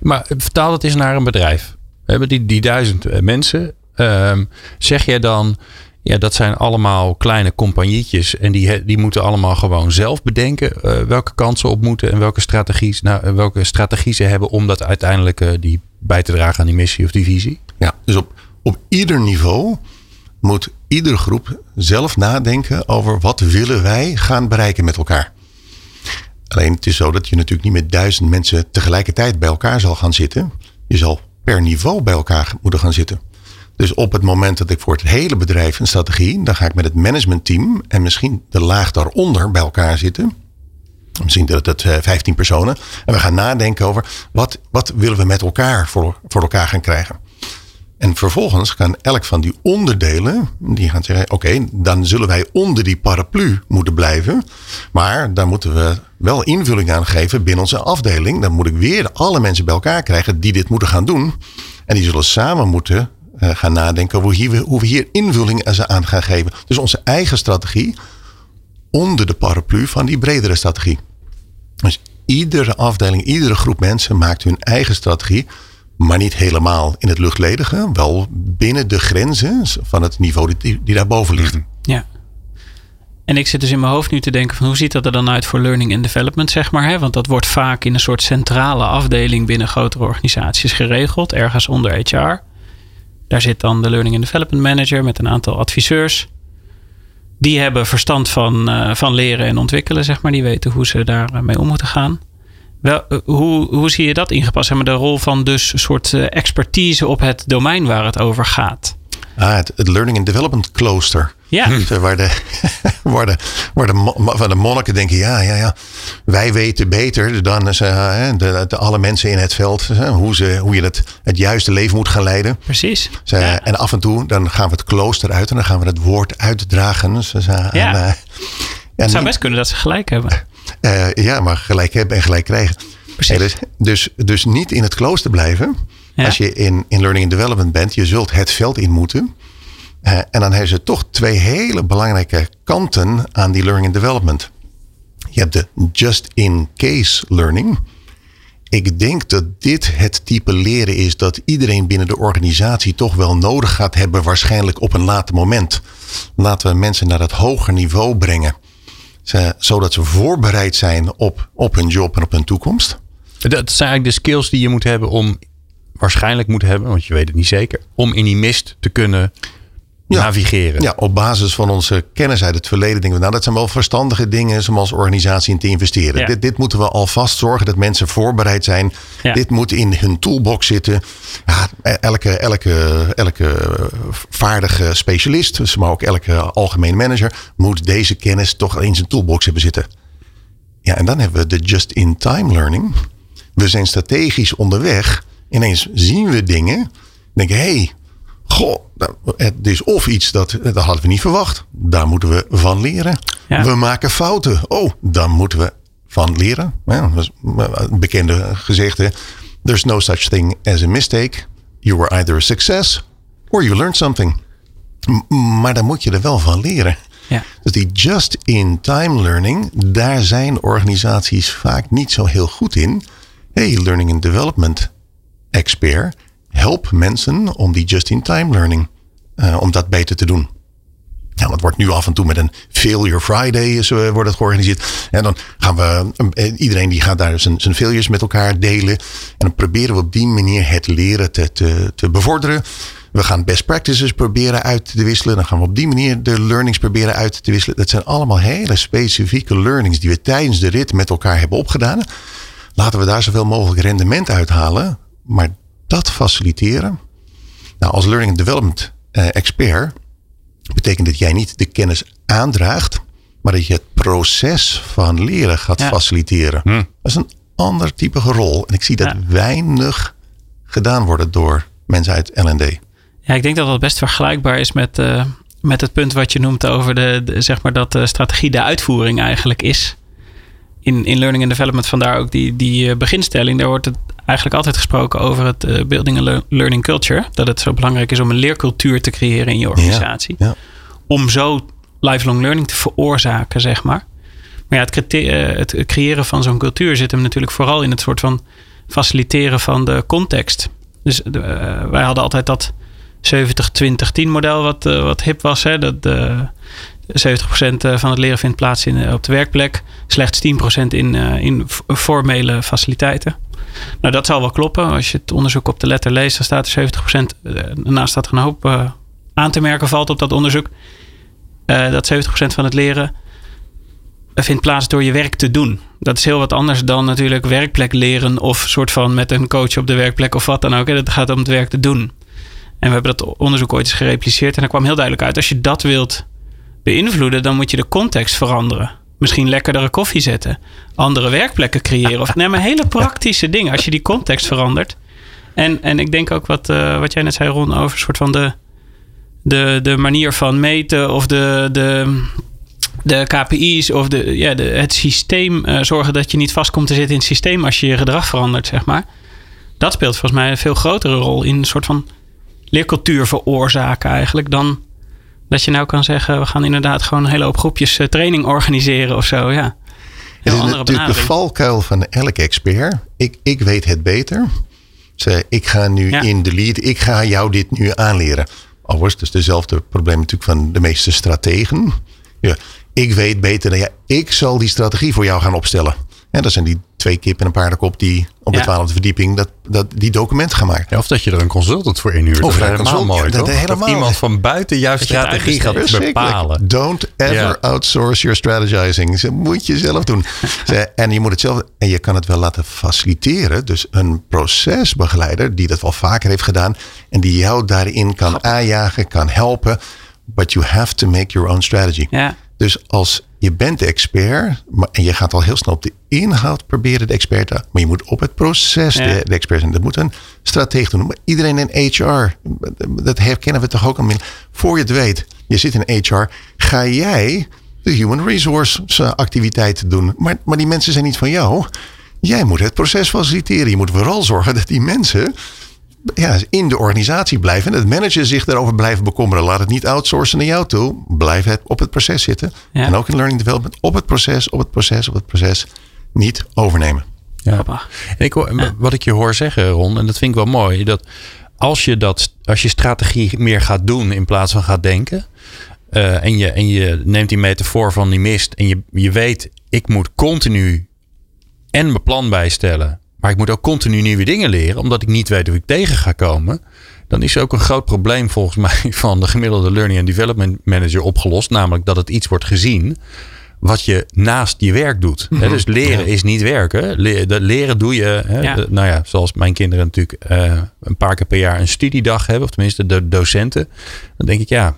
Maar vertaal het eens naar een bedrijf. We hebben die, die duizend eh, mensen. Ehm, zeg jij dan, ja, dat zijn allemaal kleine compagnietjes. En die, die moeten allemaal gewoon zelf bedenken uh, welke kansen op moeten en welke strategie, nou, welke strategie ze hebben om dat uiteindelijk uh, die bij te dragen aan die missie of die visie? Ja, dus op, op ieder niveau moet iedere groep zelf nadenken over wat willen wij gaan bereiken met elkaar. Alleen het is zo dat je natuurlijk niet met duizend mensen tegelijkertijd bij elkaar zal gaan zitten. Je zal per niveau bij elkaar moeten gaan zitten. Dus op het moment dat ik voor het hele bedrijf een strategie, dan ga ik met het managementteam en misschien de laag daaronder bij elkaar zitten. Misschien dat het 15 personen. En we gaan nadenken over wat, wat willen we met elkaar voor, voor elkaar gaan krijgen. En vervolgens gaan elk van die onderdelen, die gaan zeggen: oké, dan zullen wij onder die paraplu moeten blijven. Maar daar moeten we wel invulling aan geven binnen onze afdeling. Dan moet ik weer alle mensen bij elkaar krijgen die dit moeten gaan doen. En die zullen samen moeten gaan nadenken hoe, hier, we hier invulling aan gaan geven. Dus onze eigen strategie onder de paraplu van die bredere strategie. Dus iedere afdeling, iedere groep mensen maakt hun eigen strategie maar niet helemaal in het luchtledige. Wel binnen de grenzen van het niveau die, die daarboven ligt. Ja. En ik zit dus in mijn hoofd nu te denken van hoe ziet dat er dan uit voor learning and development, zeg maar. Hè? Want dat wordt vaak in een soort centrale afdeling binnen grotere organisaties geregeld, ergens onder HR. Daar zit dan de learning and development manager met een aantal adviseurs. Die hebben verstand van, uh, van leren en ontwikkelen, zeg maar. Die weten hoe ze daarmee om moeten gaan. Wel, eh, hoe, hoe zie je dat ingepast? Zeg maar, de rol van dus een soort eh, expertise op het domein waar het over gaat. Ah, het, het Learning and Development Klooster. Ja. Waar de, waar de, waar de, waar de monniken denken, ja, ja, ja, wij weten beter dan ze, eh, de, de, alle mensen in het veld hoe, ze, hoe je het, het juiste leven moet gaan leiden. Precies. Ze, ja. En af en toe dan gaan we het klooster uit en dan gaan we het woord uitdragen. Ze, ja. En, uh, het zou best kunnen dat ze gelijk hebben. Uh, ja, maar gelijk hebben en gelijk krijgen. Precies. dus, dus, dus niet in het klooster blijven. Ja. Als je in, in learning and development bent, je zult het veld in moeten. Uh, en dan hebben ze toch twee hele belangrijke kanten aan die learning and development. Je hebt de just-in-case learning. Ik denk dat dit het type leren is dat iedereen binnen de organisatie toch wel nodig gaat hebben, waarschijnlijk op een later moment. Laten we mensen naar dat hoger niveau brengen. Zodat ze voorbereid zijn op, op hun job en op hun toekomst. Dat zijn eigenlijk de skills die je moet hebben om, waarschijnlijk moet hebben, want je weet het niet zeker, om in die mist te kunnen ja. navigeren. Ja, op basis van onze kennis uit het verleden denken we, nou dat zijn wel verstandige dingen om als organisatie in te investeren. Ja. Dit, dit moeten we alvast zorgen dat mensen voorbereid zijn. Ja. Dit moet in hun toolbox zitten. Ja, elke, elke, elke vaardige specialist, maar ook elke algemene manager, moet deze kennis toch in zijn toolbox hebben zitten. Ja, en dan hebben we de just-in-time learning. We zijn strategisch onderweg. Ineens zien we dingen. Denken, hé, hey, Goh, het is of iets dat, dat hadden we niet verwacht. Daar moeten we van leren. Ja. We maken fouten. Oh, daar moeten we van leren. Ja, dat is een bekende gezegde. There's no such thing as a mistake. You were either a success or you learned something. M maar dan moet je er wel van leren. Ja. Dus die just-in-time learning, daar zijn organisaties vaak niet zo heel goed in. Hey, learning and development expert help mensen om die just-in-time learning, uh, om dat beter te doen. Nou, dat wordt nu af en toe met een Failure Friday zo wordt het georganiseerd. En dan gaan we, iedereen die gaat daar zijn, zijn failures met elkaar delen. En dan proberen we op die manier het leren te, te, bevorderen. We gaan best practices proberen uit te wisselen. Dan gaan we op die manier de learnings proberen uit te wisselen. Dat zijn allemaal hele specifieke learnings die we tijdens de rit met elkaar hebben opgedaan. Laten we daar zoveel mogelijk rendement uithalen. Maar dat faciliteren. Nou, als learning and development uh, expert betekent dat jij niet de kennis aandraagt, maar dat je het proces van leren gaat Ja. faciliteren. Hm. Dat is een ander type rol. En ik zie dat Ja. weinig gedaan worden door mensen uit L&D. Ja, ik denk dat dat best vergelijkbaar is met, eh, met het punt wat je noemt over de, de- zeg maar dat de strategie de uitvoering eigenlijk is. In, in learning and development, vandaar ook die, die eh, beginstelling. Daar wordt het eigenlijk altijd gesproken over het eh, building a lear- learning culture. Dat het zo belangrijk is om een leercultuur te creëren in je organisatie. Ja. Om zo lifelong learning te veroorzaken, zeg maar. Maar ja, het, het creëren van zo'n cultuur zit hem natuurlijk vooral in het soort van faciliteren van de context. Dus wij hadden altijd dat 70-20-10 model wat, wat hip was. Hè? Dat, 70% van het leren vindt plaats in, op de werkplek. Slechts 10% in, in formele faciliteiten. Nou, dat zal wel kloppen. Als je het onderzoek op de letter leest, dan staat er 70%. Daarnaast staat er een hoop aan te merken valt op dat onderzoek. Dat 70% van het leren vindt plaats door je werk te doen. Dat is heel wat anders dan natuurlijk werkplek leren of soort van met een coach op de werkplek of wat dan ook. Het gaat om het werk te doen. En we hebben dat onderzoek ooit eens gerepliceerd en er kwam heel duidelijk uit: als je dat wilt beïnvloeden, dan moet je de context veranderen. Misschien lekkerdere koffie zetten, andere werkplekken creëren. Of nee, maar hele praktische dingen als je die context verandert. En, en ik denk ook wat, uh, wat jij net zei, Ron, over een soort van de, de, de manier van meten of de, de, de KPI's of de, ja, het systeem. Uh, zorgen dat je niet vast komt te zitten in het systeem als je je gedrag verandert, zeg maar. Dat speelt volgens mij een veel grotere rol in een soort van leercultuur veroorzaken eigenlijk dan dat je nou kan zeggen, we gaan inderdaad gewoon een hele hoop groepjes uh, training organiseren of zo. Ja. Het is natuurlijk de valkuil van elke expert. Ik, ik weet het beter. Ik ga nu in de lead, ik ga jou dit nu aanleren. Overigens, het is dezelfde probleem natuurlijk van de meeste strategen. Ja, ik weet beter dan jij. Ik zal die strategie voor jou gaan opstellen. En dat zijn die twee kippen en een paardenkop die op de twaalfde verdieping dat, dat, die documenten gaan maken. Ja, of dat je er een consultant voor inhuurt. Of dat is helemaal mooi, dat, helemaal. iemand van buiten jouw strategie gaat bepalen. Don't ever outsource your strategizing. Dat moet je zelf doen. en je moet het zelf... En je kan het wel laten faciliteren. Dus een procesbegeleider die dat wel vaker heeft gedaan. En die jou daarin kan aanjagen, kan helpen. But you have to make your own strategy. Ja. Dus als je bent de expert en je gaat al heel snel op de inhoud proberen de expert te maar je moet op het proces de, de, expert zijn. Dat moet een stratege doen. Maar iedereen in HR, dat herkennen we toch ook al. Voor je het weet, je zit in HR, ga jij de human resource activiteiten doen. Maar, maar die mensen zijn niet van jou. Jij moet het proces faciliteren. Je moet vooral zorgen dat die mensen ja, in de organisatie blijven. En het manager zich daarover blijven bekommeren. Laat het niet outsourcen naar jou toe. Blijf het op het proces zitten. En ook in learning development op het proces, op het proces, op het proces. Niet overnemen. Ja. En ik, wat ik je hoor zeggen, Ron, en dat vind ik wel mooi. Dat als je, dat, als je strategie meer gaat doen in plaats van gaat denken. Uh, en, je, en je neemt die metafoor van die mist. En je, je weet, ik moet continu en mijn plan bijstellen maar ik moet ook continu nieuwe dingen leren, omdat ik niet weet hoe ik tegen ga komen. Dan is er ook een groot probleem volgens mij van de gemiddelde Learning and Development Manager opgelost. Namelijk dat het iets wordt gezien wat je naast je werk doet. Mm dus leren is niet werken. leren doe je, nou ja, zoals mijn kinderen natuurlijk uh, een paar keer per jaar een studiedag hebben, of tenminste de docenten. Dan denk ik, ja,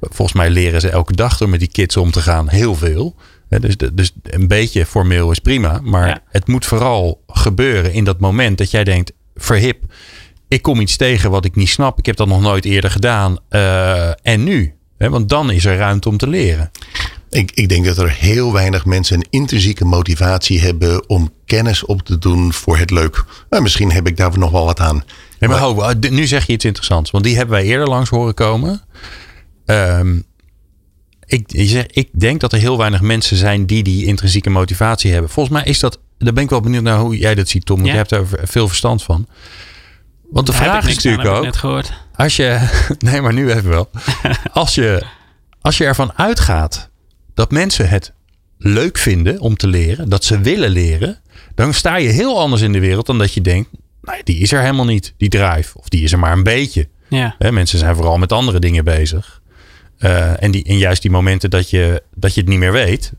volgens mij leren ze elke dag door met die kids om te gaan heel veel dus, dus een beetje formeel is prima. Maar het moet vooral gebeuren in dat moment dat jij denkt: verhip, ik kom iets tegen wat ik niet snap. Ik heb dat nog nooit eerder gedaan. Uh, en nu? want dan is er ruimte om te leren. Ik, ik, denk dat er heel weinig mensen een intrinsieke motivatie hebben om kennis op te doen voor het leuk. Nou, misschien heb ik daar nog wel wat aan. maar, maar nu zeg je iets interessants, want die hebben wij eerder langs horen komen. Um, ik, zeg, ik denk dat er heel weinig mensen zijn die die intrinsieke motivatie hebben. Volgens mij is dat, daar ben ik wel benieuwd naar hoe jij dat ziet, Tom. Want je hebt er veel verstand van. Want de vraag is natuurlijk ook. Net gehoord. Als je, nee, maar nu even wel. Als je, als je ervan uitgaat dat mensen het leuk vinden om te leren, dat ze willen leren, dan sta je heel anders in de wereld dan dat je denkt, nee, die is er helemaal niet, die drive. Of die is er maar een beetje. Ja. mensen zijn vooral met andere dingen bezig. Uh, en, die, en juist die momenten dat je, dat je het niet meer weet,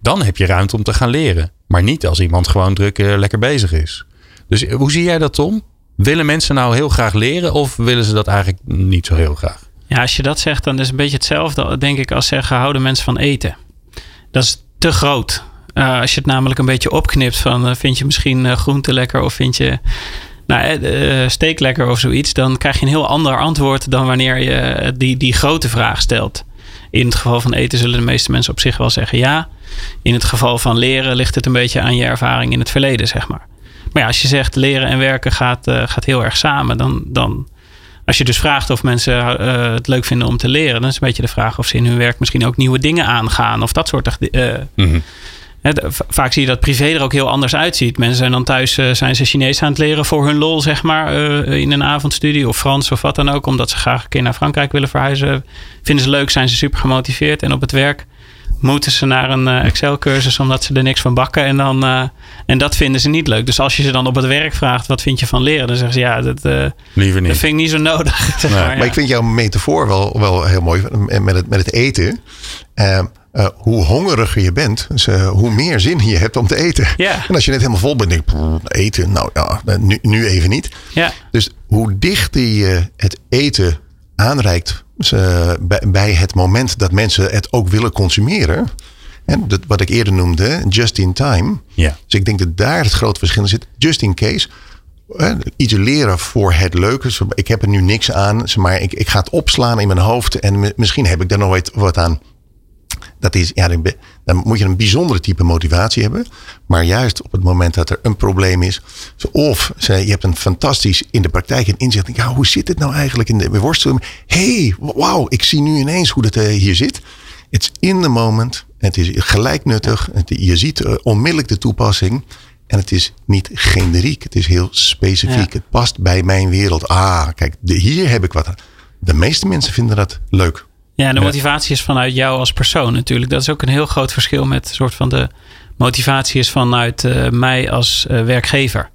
dan heb je ruimte om te gaan leren. Maar niet als iemand gewoon druk uh, lekker bezig is. Dus eh, hoe zie jij dat, Tom? Willen mensen nou heel graag leren of willen ze dat eigenlijk niet zo heel graag? Ja, als je dat zegt, dan is het een beetje hetzelfde, denk ik, als zeggen: houden mensen van eten. Dat is te groot. Als je het namelijk een beetje opknipt van vind je misschien groente lekker of vind je nou, uh, steek lekker of zoiets, dan krijg je een heel ander antwoord dan wanneer je die, die grote vraag stelt. In het geval van eten zullen de meeste mensen op zich wel zeggen ja. In het geval van leren ligt het een beetje aan je ervaring in het verleden, zeg maar. Maar ja, als je zegt leren en werken gaat, gaat heel erg samen, dan, dan als je dus vraagt of mensen het leuk vinden om te leren, dan is een beetje de vraag of ze in hun werk misschien ook nieuwe dingen aangaan of dat soort uh, mm vaak zie je dat privé er ook heel anders uitziet. Mensen zijn dan thuis uh, zijn ze Chinees aan het leren voor hun lol, zeg maar, uh, in een avondstudie of Frans of wat dan ook, omdat ze graag een keer naar Frankrijk willen verhuizen. Vinden ze leuk, zijn ze super gemotiveerd en op het werk moeten ze naar een uh, Excel-cursus omdat ze er niks van bakken. En, dan, en dat vinden ze niet leuk. Dus als je ze dan op het werk vraagt, wat vind je van leren? Dan zeggen ze, ja, dat, Liever niet. dat vind ik niet zo nodig. Maar ik vind jouw metafoor wel, wel heel mooi met het, met het eten. Uh, hoe hongeriger je bent, dus, uh, hoe meer zin je hebt om te eten. Yeah. En als je net helemaal vol bent, denk je, eten, nou ja, nu, nu even niet. Yeah. Dus hoe dichter je het eten aanreikt dus, uh, bij, bij, het moment dat mensen het ook willen consumeren. En dat, wat ik eerder noemde, just in time. Yeah. Dus ik denk dat daar het grote verschil zit. Just in case. Iets leren voor het leuke. Ik heb er nu niks aan, maar ik, ik ga het opslaan in mijn hoofd. En misschien heb ik daar nooit wat aan dat is, ja, dan moet je een bijzondere type motivatie hebben. Maar juist op het moment dat er een probleem is. Of je hebt een fantastisch in de praktijk een inzicht. Ja, hoe zit het nou eigenlijk in de worsteling? hey, wauw, ik zie nu ineens hoe dat hier zit. It's in the moment. Het is gelijk nuttig. Je ziet onmiddellijk de toepassing. En het is niet generiek. Het is heel specifiek. Ja. Het past bij mijn wereld. Ah, kijk, de, hier heb ik wat aan. De meeste mensen vinden dat leuk. Ja, de motivatie is vanuit jou als persoon natuurlijk. Dat is ook een heel groot verschil met soort van de motivatie is vanuit uh, mij als uh, werkgever.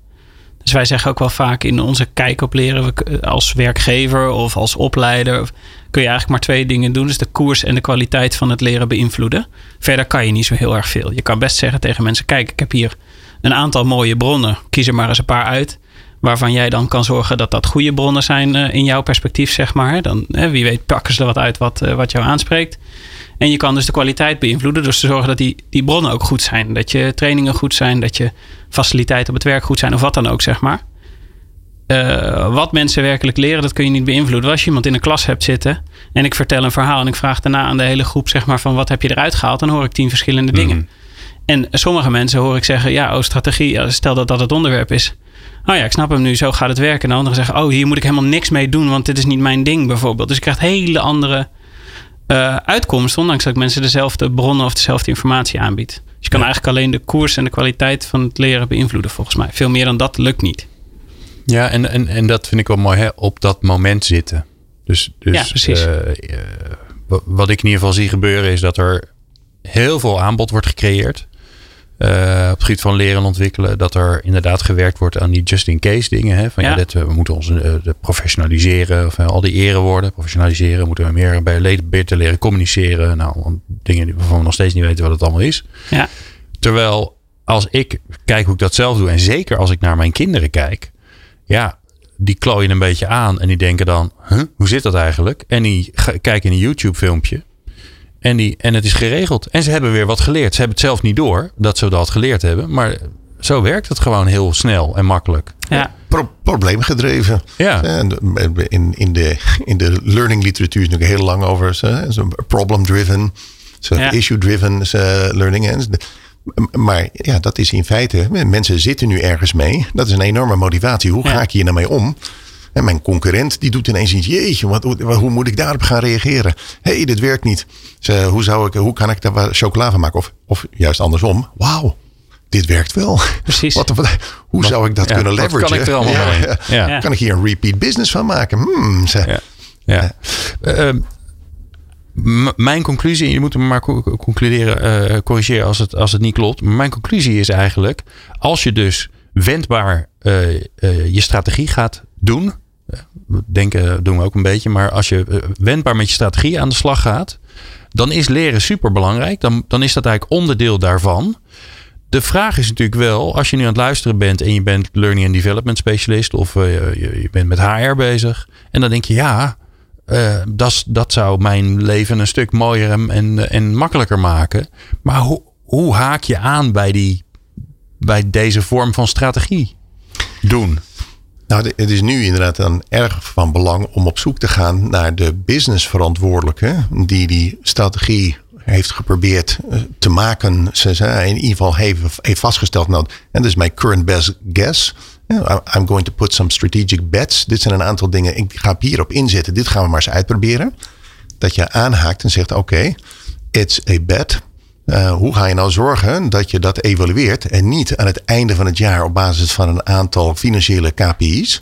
Dus wij zeggen ook wel vaak in onze kijk op leren, als werkgever of als opleider, kun je eigenlijk maar twee dingen doen. Dus de koers en de kwaliteit van het leren beïnvloeden. Verder kan je niet zo heel erg veel. Je kan best zeggen tegen mensen: kijk, ik heb hier een aantal mooie bronnen. Kies er maar eens een paar uit waarvan jij dan kan zorgen dat dat goede bronnen zijn uh, in jouw perspectief, zeg maar. Dan, wie weet, pakken ze er wat uit wat, uh, wat jou aanspreekt. En je kan dus de kwaliteit beïnvloeden door te zorgen dat die, die bronnen ook goed zijn. Dat je trainingen goed zijn, dat je faciliteiten op het werk goed zijn of wat dan ook, zeg maar. wat mensen werkelijk leren, dat kun je niet beïnvloeden. Als je iemand in een klas hebt zitten en ik vertel een verhaal en ik vraag daarna aan de hele groep, zeg maar, van wat heb je eruit gehaald, dan hoor ik tien verschillende dingen. Mm. En sommige mensen hoor ik zeggen, ja, oh, strategie, stel dat dat het onderwerp is oh ja, ik snap hem nu, zo gaat het werken. En de anderen zeggen, oh, hier moet ik helemaal niks mee doen, want dit is niet mijn ding bijvoorbeeld. Dus je krijgt hele andere uh, uitkomsten, ondanks dat ik mensen dezelfde bronnen of dezelfde informatie aanbied. Dus je kan eigenlijk alleen de koers en de kwaliteit van het leren beïnvloeden, volgens mij. Veel meer dan dat lukt niet. Ja, en, en, en dat vind ik wel mooi, hè? op dat moment zitten. Dus, dus ja, precies. Uh, uh, wat ik in ieder geval zie gebeuren is dat er heel veel aanbod wordt gecreëerd. Uh, op het gebied van leren en ontwikkelen. Dat er inderdaad gewerkt wordt aan die just-in-case dingen. Hè? Van ja, dit, we moeten ons uh, professionaliseren. Of uh, al die erewoorden professionaliseren. Moeten we meer bij leden beter leren communiceren. Nou, dingen waarvan we nog steeds niet weten wat het allemaal is. Ja. Terwijl als ik kijk hoe ik dat zelf doe. En zeker als ik naar mijn kinderen kijk. Ja, die klooien een beetje aan. En die denken dan, huh, hoe zit dat eigenlijk? En die kijken in een YouTube filmpje. En, die, en het is geregeld. En ze hebben weer wat geleerd. Ze hebben het zelf niet door dat ze dat geleerd hebben. Maar zo werkt het gewoon heel snel en makkelijk. Ja. Pro probleemgedreven. Ja. In, in, de, in de learning literatuur is natuurlijk heel lang over problem driven, ja. issue driven learning. Maar ja, dat is in feite, mensen zitten nu ergens mee. Dat is een enorme motivatie. Hoe ga ik hier nou mee om? En mijn concurrent die doet ineens iets. Jeetje, wat, hoe moet ik daarop gaan reageren? Hé, hey, dit werkt niet. Dus, hoe, zou ik, hoe kan ik daar chocola van maken? Of, of juist andersom. Wauw, dit werkt wel. Precies. Wat, wat, hoe zou ik dat ja, kunnen leveragen? kan ik er allemaal ja, ja. ja, Kan ik hier een repeat business van maken? Hmm, ja. ja. Uh, mijn conclusie, je moet hem maar concluderen, uh, corrigeren als het, als het niet klopt. Maar mijn conclusie is eigenlijk, als je dus wendbaar je strategie gaat doen, denken doen we ook een beetje. Maar als je eh, wendbaar met je strategie aan de slag gaat, dan is leren super belangrijk. Dan, dan is dat eigenlijk onderdeel daarvan. De vraag is natuurlijk wel, als je nu aan het luisteren bent en je bent learning and development specialist of uh, je, je, bent met HR bezig. En dan denk je, ja, uh, dat, dat zou mijn leven een stuk mooier en, en, en makkelijker maken. Maar hoe, hoe haak je aan bij, die, bij deze vorm van strategie doen? Nou, het is nu inderdaad dan erg van belang om op zoek te gaan naar de businessverantwoordelijke die die strategie heeft geprobeerd eh, te maken. Ze in ieder geval heeft, heeft vastgesteld. Nou, en dat is mijn current best guess. I'm going to put some strategic bets. Dit zijn een aantal dingen. Ik ga hierop inzetten. Dit gaan we maar eens uitproberen. Dat je aanhaakt en zegt: Oké, it's a bet. Uh, hoe ga je nou zorgen dat je dat evalueert en niet aan het einde van het jaar op basis van een aantal financiële KPI's?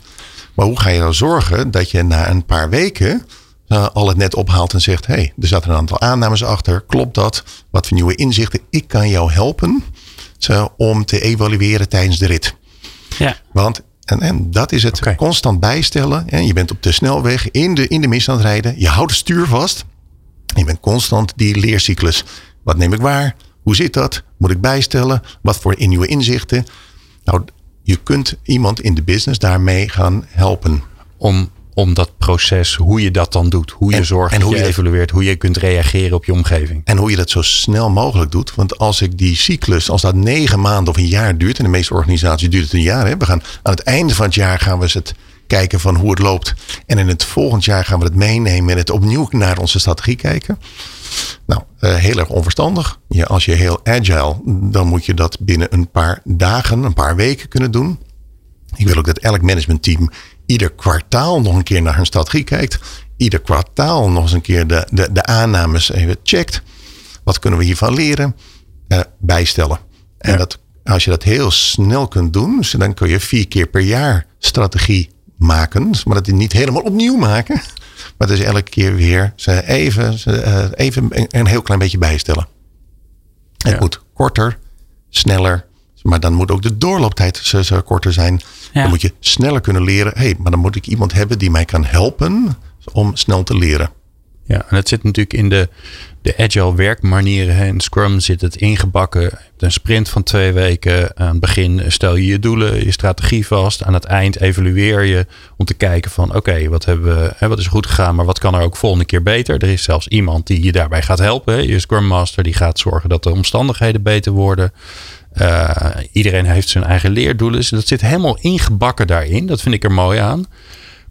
Maar hoe ga je nou zorgen dat je na een paar weken uh, al het net ophaalt en zegt: hey, er zaten een aantal aannames achter. Klopt dat? Wat voor nieuwe inzichten? Ik kan jou helpen zo, om te evalueren tijdens de rit. Ja. Want en, en dat is het constant bijstellen. En je bent op de snelweg in de, in de mist aan het rijden. Je houdt het stuur vast. Je bent constant die leercyclus. Wat neem ik waar? Hoe zit dat? Moet ik bijstellen? Wat voor nieuwe inzichten? Nou, je kunt iemand in de business daarmee gaan helpen. Om, om dat proces, hoe je dat dan doet. Hoe je En- zorgt en hoe hoe je je- evalueert. Hoe je kunt reageren op je omgeving. En hoe je dat zo snel mogelijk doet. Want als ik die cyclus, als dat negen maanden of een jaar duurt. En de meeste organisaties duurt het een jaar. Hè? We gaan aan het einde van het jaar gaan we eens het kijken van hoe het loopt. En in het volgend jaar gaan we het meenemen en het opnieuw naar onze strategie kijken. Nou, eh, heel erg onverstandig. Ja, als je heel agile, dan moet je dat binnen een paar dagen, een paar weken kunnen doen. Ik wil ook dat elk managementteam ieder kwartaal nog een keer naar hun strategie kijkt. Ieder kwartaal nog eens een keer de, de, de aannames even checkt. Wat kunnen we hiervan leren? Eh, bijstellen. En Ja. dat, als je dat heel snel kunt doen, dus dan kun je vier keer per jaar strategie maken. Maar dat is niet helemaal opnieuw maken. Maar dat is elke keer weer ze even, ze, eh, even een, heel klein beetje bijstellen. Het Ja. moet korter, sneller. Maar dan moet ook de doorlooptijd zo, zo korter zijn. Ja. Dan moet je sneller kunnen leren. hey, maar dan moet ik iemand hebben die mij kan helpen om snel te leren. Ja, en het zit natuurlijk in de, de agile werkmanieren. In Scrum zit het ingebakken. Een sprint van twee weken. Aan het begin stel je je doelen, je strategie vast. Aan het eind evalueer je om te kijken van oké, wat hebben we, hè, wat is goed gegaan, maar wat kan er ook volgende keer beter? Er is zelfs iemand die je daarbij gaat helpen. Je Scrum Master die gaat zorgen dat de omstandigheden beter worden. Eh, iedereen heeft zijn eigen leerdoelen. Dus dat zit helemaal ingebakken daarin. Dat vind ik er mooi aan.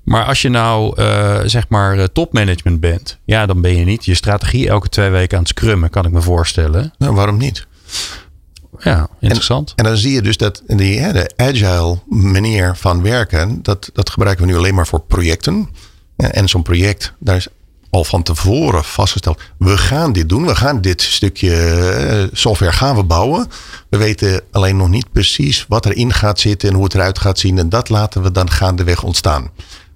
Maar als je nou eh, zeg maar eh, topmanagement bent, ja, dan ben je niet je strategie elke twee weken aan het scrummen, kan ik me voorstellen. Nou, waarom niet? Ja, interessant. En dan zie je dus dat die, hè, de agile manier van werken, dat, dat gebruiken we nu alleen maar voor projecten. En, zo'n project, daar is al van tevoren vastgesteld. We gaan dit doen. We gaan dit stukje eh, software gaan we bouwen. We weten alleen nog niet precies wat erin gaat zitten en hoe het eruit gaat zien. En dat laten we dan gaandeweg ontstaan.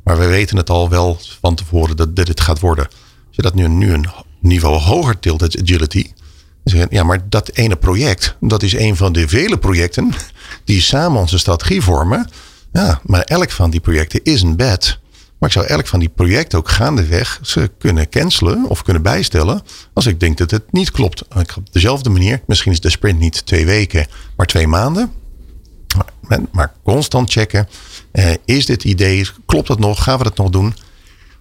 Maar we weten het al wel van tevoren dat dit het gaat worden. Als je dat nu, nu een niveau hoger tilt, het agility. dan zeg je, Ja, maar dat ene project, dat is een van de vele projecten die samen onze strategie vormen. Ja, maar elk van die projecten is een bed. Maar ik zou elk van die projecten ook gaandeweg ze kunnen cancelen of kunnen bijstellen. Als ik denk dat het niet klopt. Op dezelfde manier, misschien is de sprint niet twee weken, maar twee maanden. Maar, constant checken. Eh, is dit idee, klopt dat nog? Gaan we dat nog doen?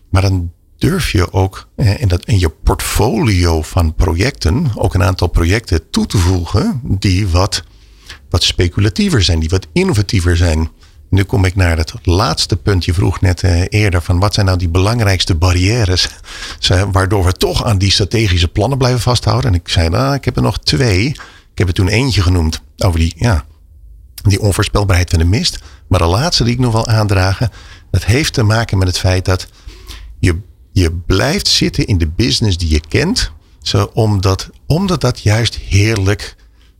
Maar dan durf je ook eh, in, dat, in je portfolio van projecten ook een aantal projecten toe te voegen die wat, wat speculatiever zijn, die wat innovatiever zijn. Nu kom ik naar het laatste punt. Je vroeg net eh, eerder van wat zijn nou die belangrijkste barrières waardoor we toch aan die strategische plannen blijven vasthouden. En ik zei, nou, ik heb er nog twee. Ik heb er toen eentje genoemd over die, ja, die onvoorspelbaarheid van de mist. Maar de laatste die ik nog wil aandragen, dat heeft te maken met het feit dat je, je blijft zitten in de business die je kent. Zo, omdat, omdat dat juist heerlijk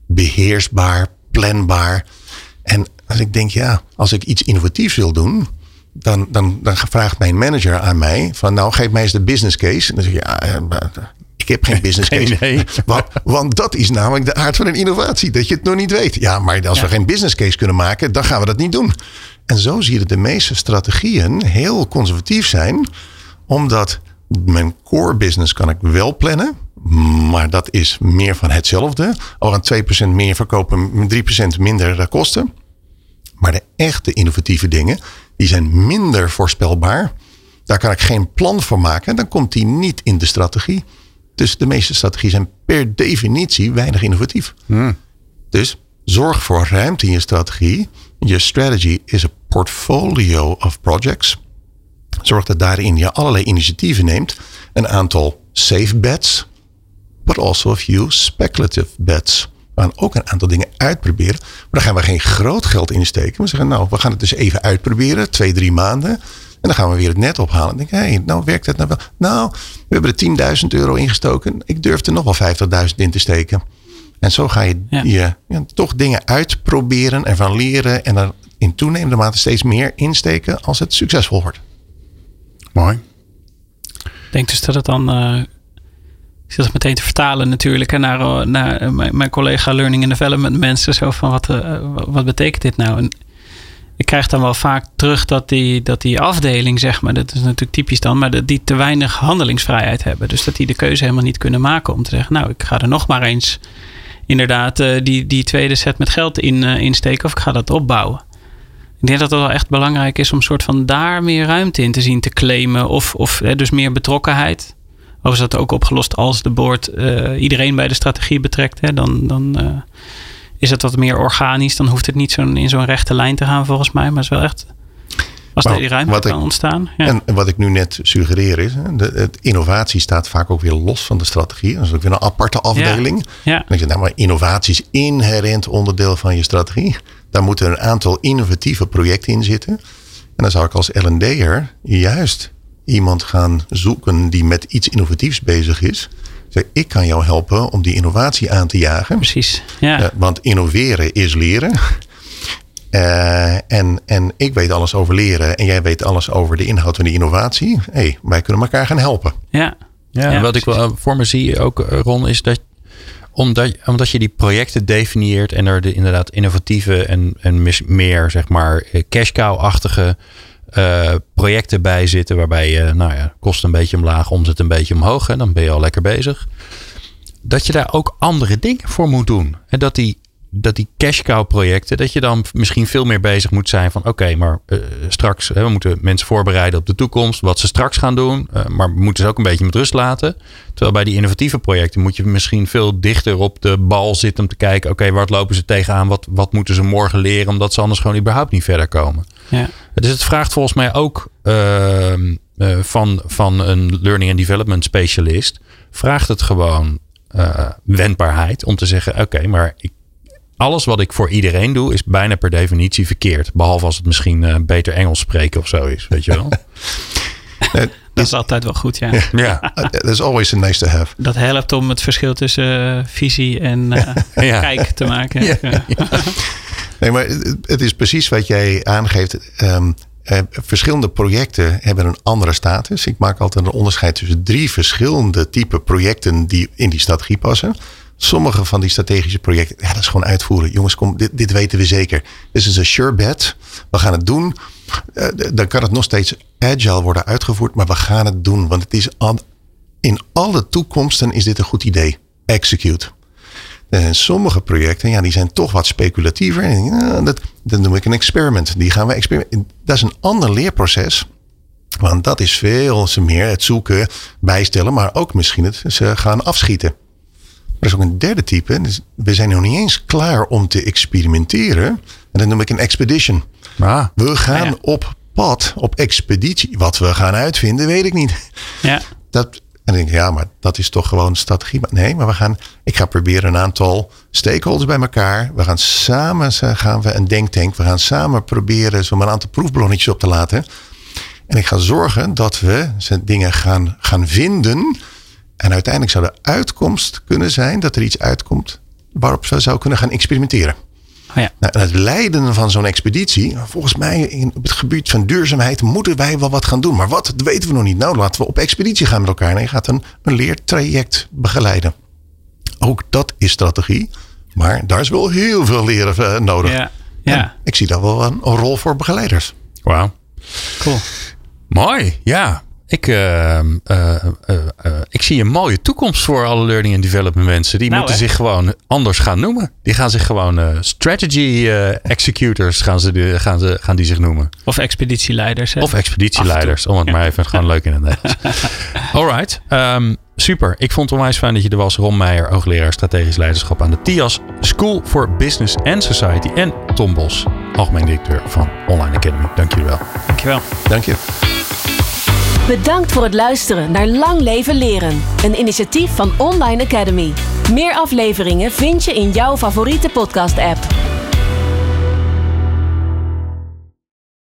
beheersbaar, planbaar. En als ik denk, ja, als ik iets innovatiefs wil doen, dan, dan, dan vraagt mijn manager aan mij van nou geef mij eens de business case. En dan zeg ik, ja, eh, ik heb geen business Geen case. idee. Want, want dat is namelijk de aard van een innovatie, dat je het nog niet weet. Ja, maar als we geen business case kunnen maken, dan gaan we dat niet doen. En zo zie je dat de meeste strategieën heel conservatief zijn, omdat mijn core business kan ik wel plannen, maar dat is meer van hetzelfde. Al aan 2% meer verkopen, 3% minder eh, kosten. Maar de echte innovatieve dingen, die zijn minder voorspelbaar. Daar kan ik geen plan voor maken. Dan komt die niet in de strategie. Dus de meeste strategieën zijn per definitie weinig innovatief. Dus zorg voor ruimte in je strategie. Je strategy is a portfolio of projects. Zorg dat daarin je allerlei initiatieven neemt. Een aantal safe bets, but also a few speculative bets. We gaan ook een aantal dingen uitproberen. Maar dan gaan we geen groot geld insteken. We zeggen, nou, we gaan het dus even uitproberen. Twee, drie maanden. En dan gaan we weer het net ophalen. En denk hé, hey, nou werkt het nou wel. Nou, we hebben er 10.000 euro ingestoken. Ik durf er nog wel 50.000 in te steken. En zo ga je, Ja. je ja, toch dingen uitproberen en van leren. En dan in toenemende mate steeds meer insteken als het succesvol wordt. Mooi. Ik denk dus dat het dan. eh, ik zit het meteen te vertalen natuurlijk. En naar, eh, naar mijn, collega Learning and Development mensen. Zo van wat, eh, wat betekent dit nou? En ik krijg dan wel vaak terug dat die, dat die afdeling, zeg maar, dat is natuurlijk typisch dan, maar dat die te weinig handelingsvrijheid hebben. Dus dat die de keuze helemaal niet kunnen maken om te zeggen, nou, ik ga er nog maar eens inderdaad eh, die, die tweede set met geld in uh, insteken of ik ga dat opbouwen. Ik denk dat het wel echt belangrijk is om soort van daar meer ruimte in te zien te claimen. Of, of dus meer betrokkenheid. Of is dat ook opgelost als de board uh, iedereen bij de strategie betrekt? Hè, dan dan is het wat meer organisch. Dan hoeft het niet zo in zo'n rechte lijn te gaan volgens mij. Maar het is wel echt... Als er die ruimte kan ik, ontstaan. Ja. En wat ik nu net suggereer is, de, de, innovatie staat vaak ook weer los van de strategie. Dat is ook weer een aparte afdeling. Ja. Ja. En ik zeg, nou maar innovatie is inherent onderdeel van je strategie. Daar moeten een aantal innovatieve projecten in zitten. En dan zou ik als L&D'er juist iemand gaan zoeken die met iets innovatiefs bezig is. Zeg, ik kan jou helpen om die innovatie aan te jagen. Precies, ja. Uh, want innoveren is leren. Uh, en, en ik weet alles over leren en jij weet alles over de inhoud van die innovatie. hey, wij kunnen elkaar gaan helpen. Ja, ja, ja wat precies. ik wel voor me zie ook, Ron, is dat omdat, omdat je die projecten definieert en er de inderdaad innovatieve en, en meer, zeg maar, cash cow-achtige uh, projecten bij zitten. Waarbij je, nou ja, kost een beetje omlaag, omzet een beetje omhoog. En dan ben je al lekker bezig. Dat je daar ook andere dingen voor moet doen. En dat die, dat die cash cow projecten, dat je dan misschien veel meer bezig moet zijn van oké, okay, maar uh, straks, hè, we moeten mensen voorbereiden op de toekomst, wat ze straks gaan doen. Uh, maar we moeten ze ook een beetje met rust laten. Terwijl bij die innovatieve projecten moet je misschien veel dichter op de bal zitten om te kijken, oké, okay, waar lopen ze tegenaan? Wat, wat moeten ze morgen leren? Omdat ze anders gewoon überhaupt niet verder komen. Ja. Dus het vraagt volgens mij ook uh, van, van een learning and development specialist, vraagt het gewoon wendbaarheid om te zeggen, oké, okay, maar ik, alles wat ik voor iedereen doe is bijna per definitie verkeerd. Behalve als het misschien uh, beter Engels spreken of zo is, weet je wel. dat is altijd wel goed, ja. Ja, that's always a nice to have. Dat helpt om het verschil tussen uh, visie en uh, ja. kijk te maken. Ja. Ja. Nee, maar het is precies wat jij aangeeft. Um, uh, verschillende projecten hebben een andere status. Ik maak altijd een onderscheid tussen drie verschillende type projecten die in die strategie passen. Sommige van die strategische projecten, ja, dat is gewoon uitvoeren. Jongens, kom, dit, dit weten we zeker. Dit is een sure bet. We gaan het doen. Uh, dan kan het nog steeds agile worden uitgevoerd, maar we gaan het doen. Want het is in alle toekomsten is dit een goed idee. Execute. En sommige projecten, ja, die zijn toch wat speculatiever. Dat, noem ik een experiment. Die gaan we experimenteren. Dat is een ander leerproces. Want dat is veel meer het zoeken, bijstellen, maar ook misschien het ze gaan afschieten. Er is ook een derde type. Dus we zijn nog niet eens klaar om te experimenteren. En dat noem ik een expedition. Ah, we gaan ja. op pad, op expeditie. Wat we gaan uitvinden, weet ik niet. Ja. Dat, en dan denk ik, ja, maar dat is toch gewoon strategie. Maar nee, maar we gaan, ik ga proberen een aantal stakeholders bij elkaar. We gaan samen, gaan we een denktank. We gaan samen proberen zo'n aantal proefballonnetjes op te laten. En ik ga zorgen dat we dingen gaan, gaan vinden. En uiteindelijk zou de uitkomst kunnen zijn dat er iets uitkomt waarop we zou kunnen gaan experimenteren. Oh ja. nou, het leiden van zo'n expeditie, volgens mij in, op het gebied van duurzaamheid moeten wij wel wat gaan doen. Maar wat, dat weten we nog niet. Nou, laten we op expeditie gaan met elkaar. En je gaat een, een leertraject begeleiden. Ook dat is strategie. Maar daar is wel heel veel leren uh, nodig. Ja. ja. ik zie daar wel een, een rol voor begeleiders. Wauw. Cool. Mooi, ja. Ik, uh, uh, uh, ik zie een mooie toekomst voor alle learning and development mensen. Die Nou, moeten hè? zich gewoon anders gaan noemen. Die gaan zich gewoon eh, strategy eh, executors gaan, ze, die- gaan, ze, gaan die zich noemen. Of expeditieleiders. Hè? Of expeditieleiders, om het maar even gewoon leuk in het Nederlands. Alright, ehm, super. Ik vond het onwijs fijn dat je er was. Ron Meijer, hoogleraar strategisch leiderschap aan de TIAS School for Business and Society. En Tom Bos, algemeen directeur van Online Academy. Dank jullie wel. Dankjewel. Dank je. Bedankt voor het luisteren naar Lang Leven Leren. Een initiatief van Online Academy. Meer afleveringen vind je in jouw favoriete podcast-app.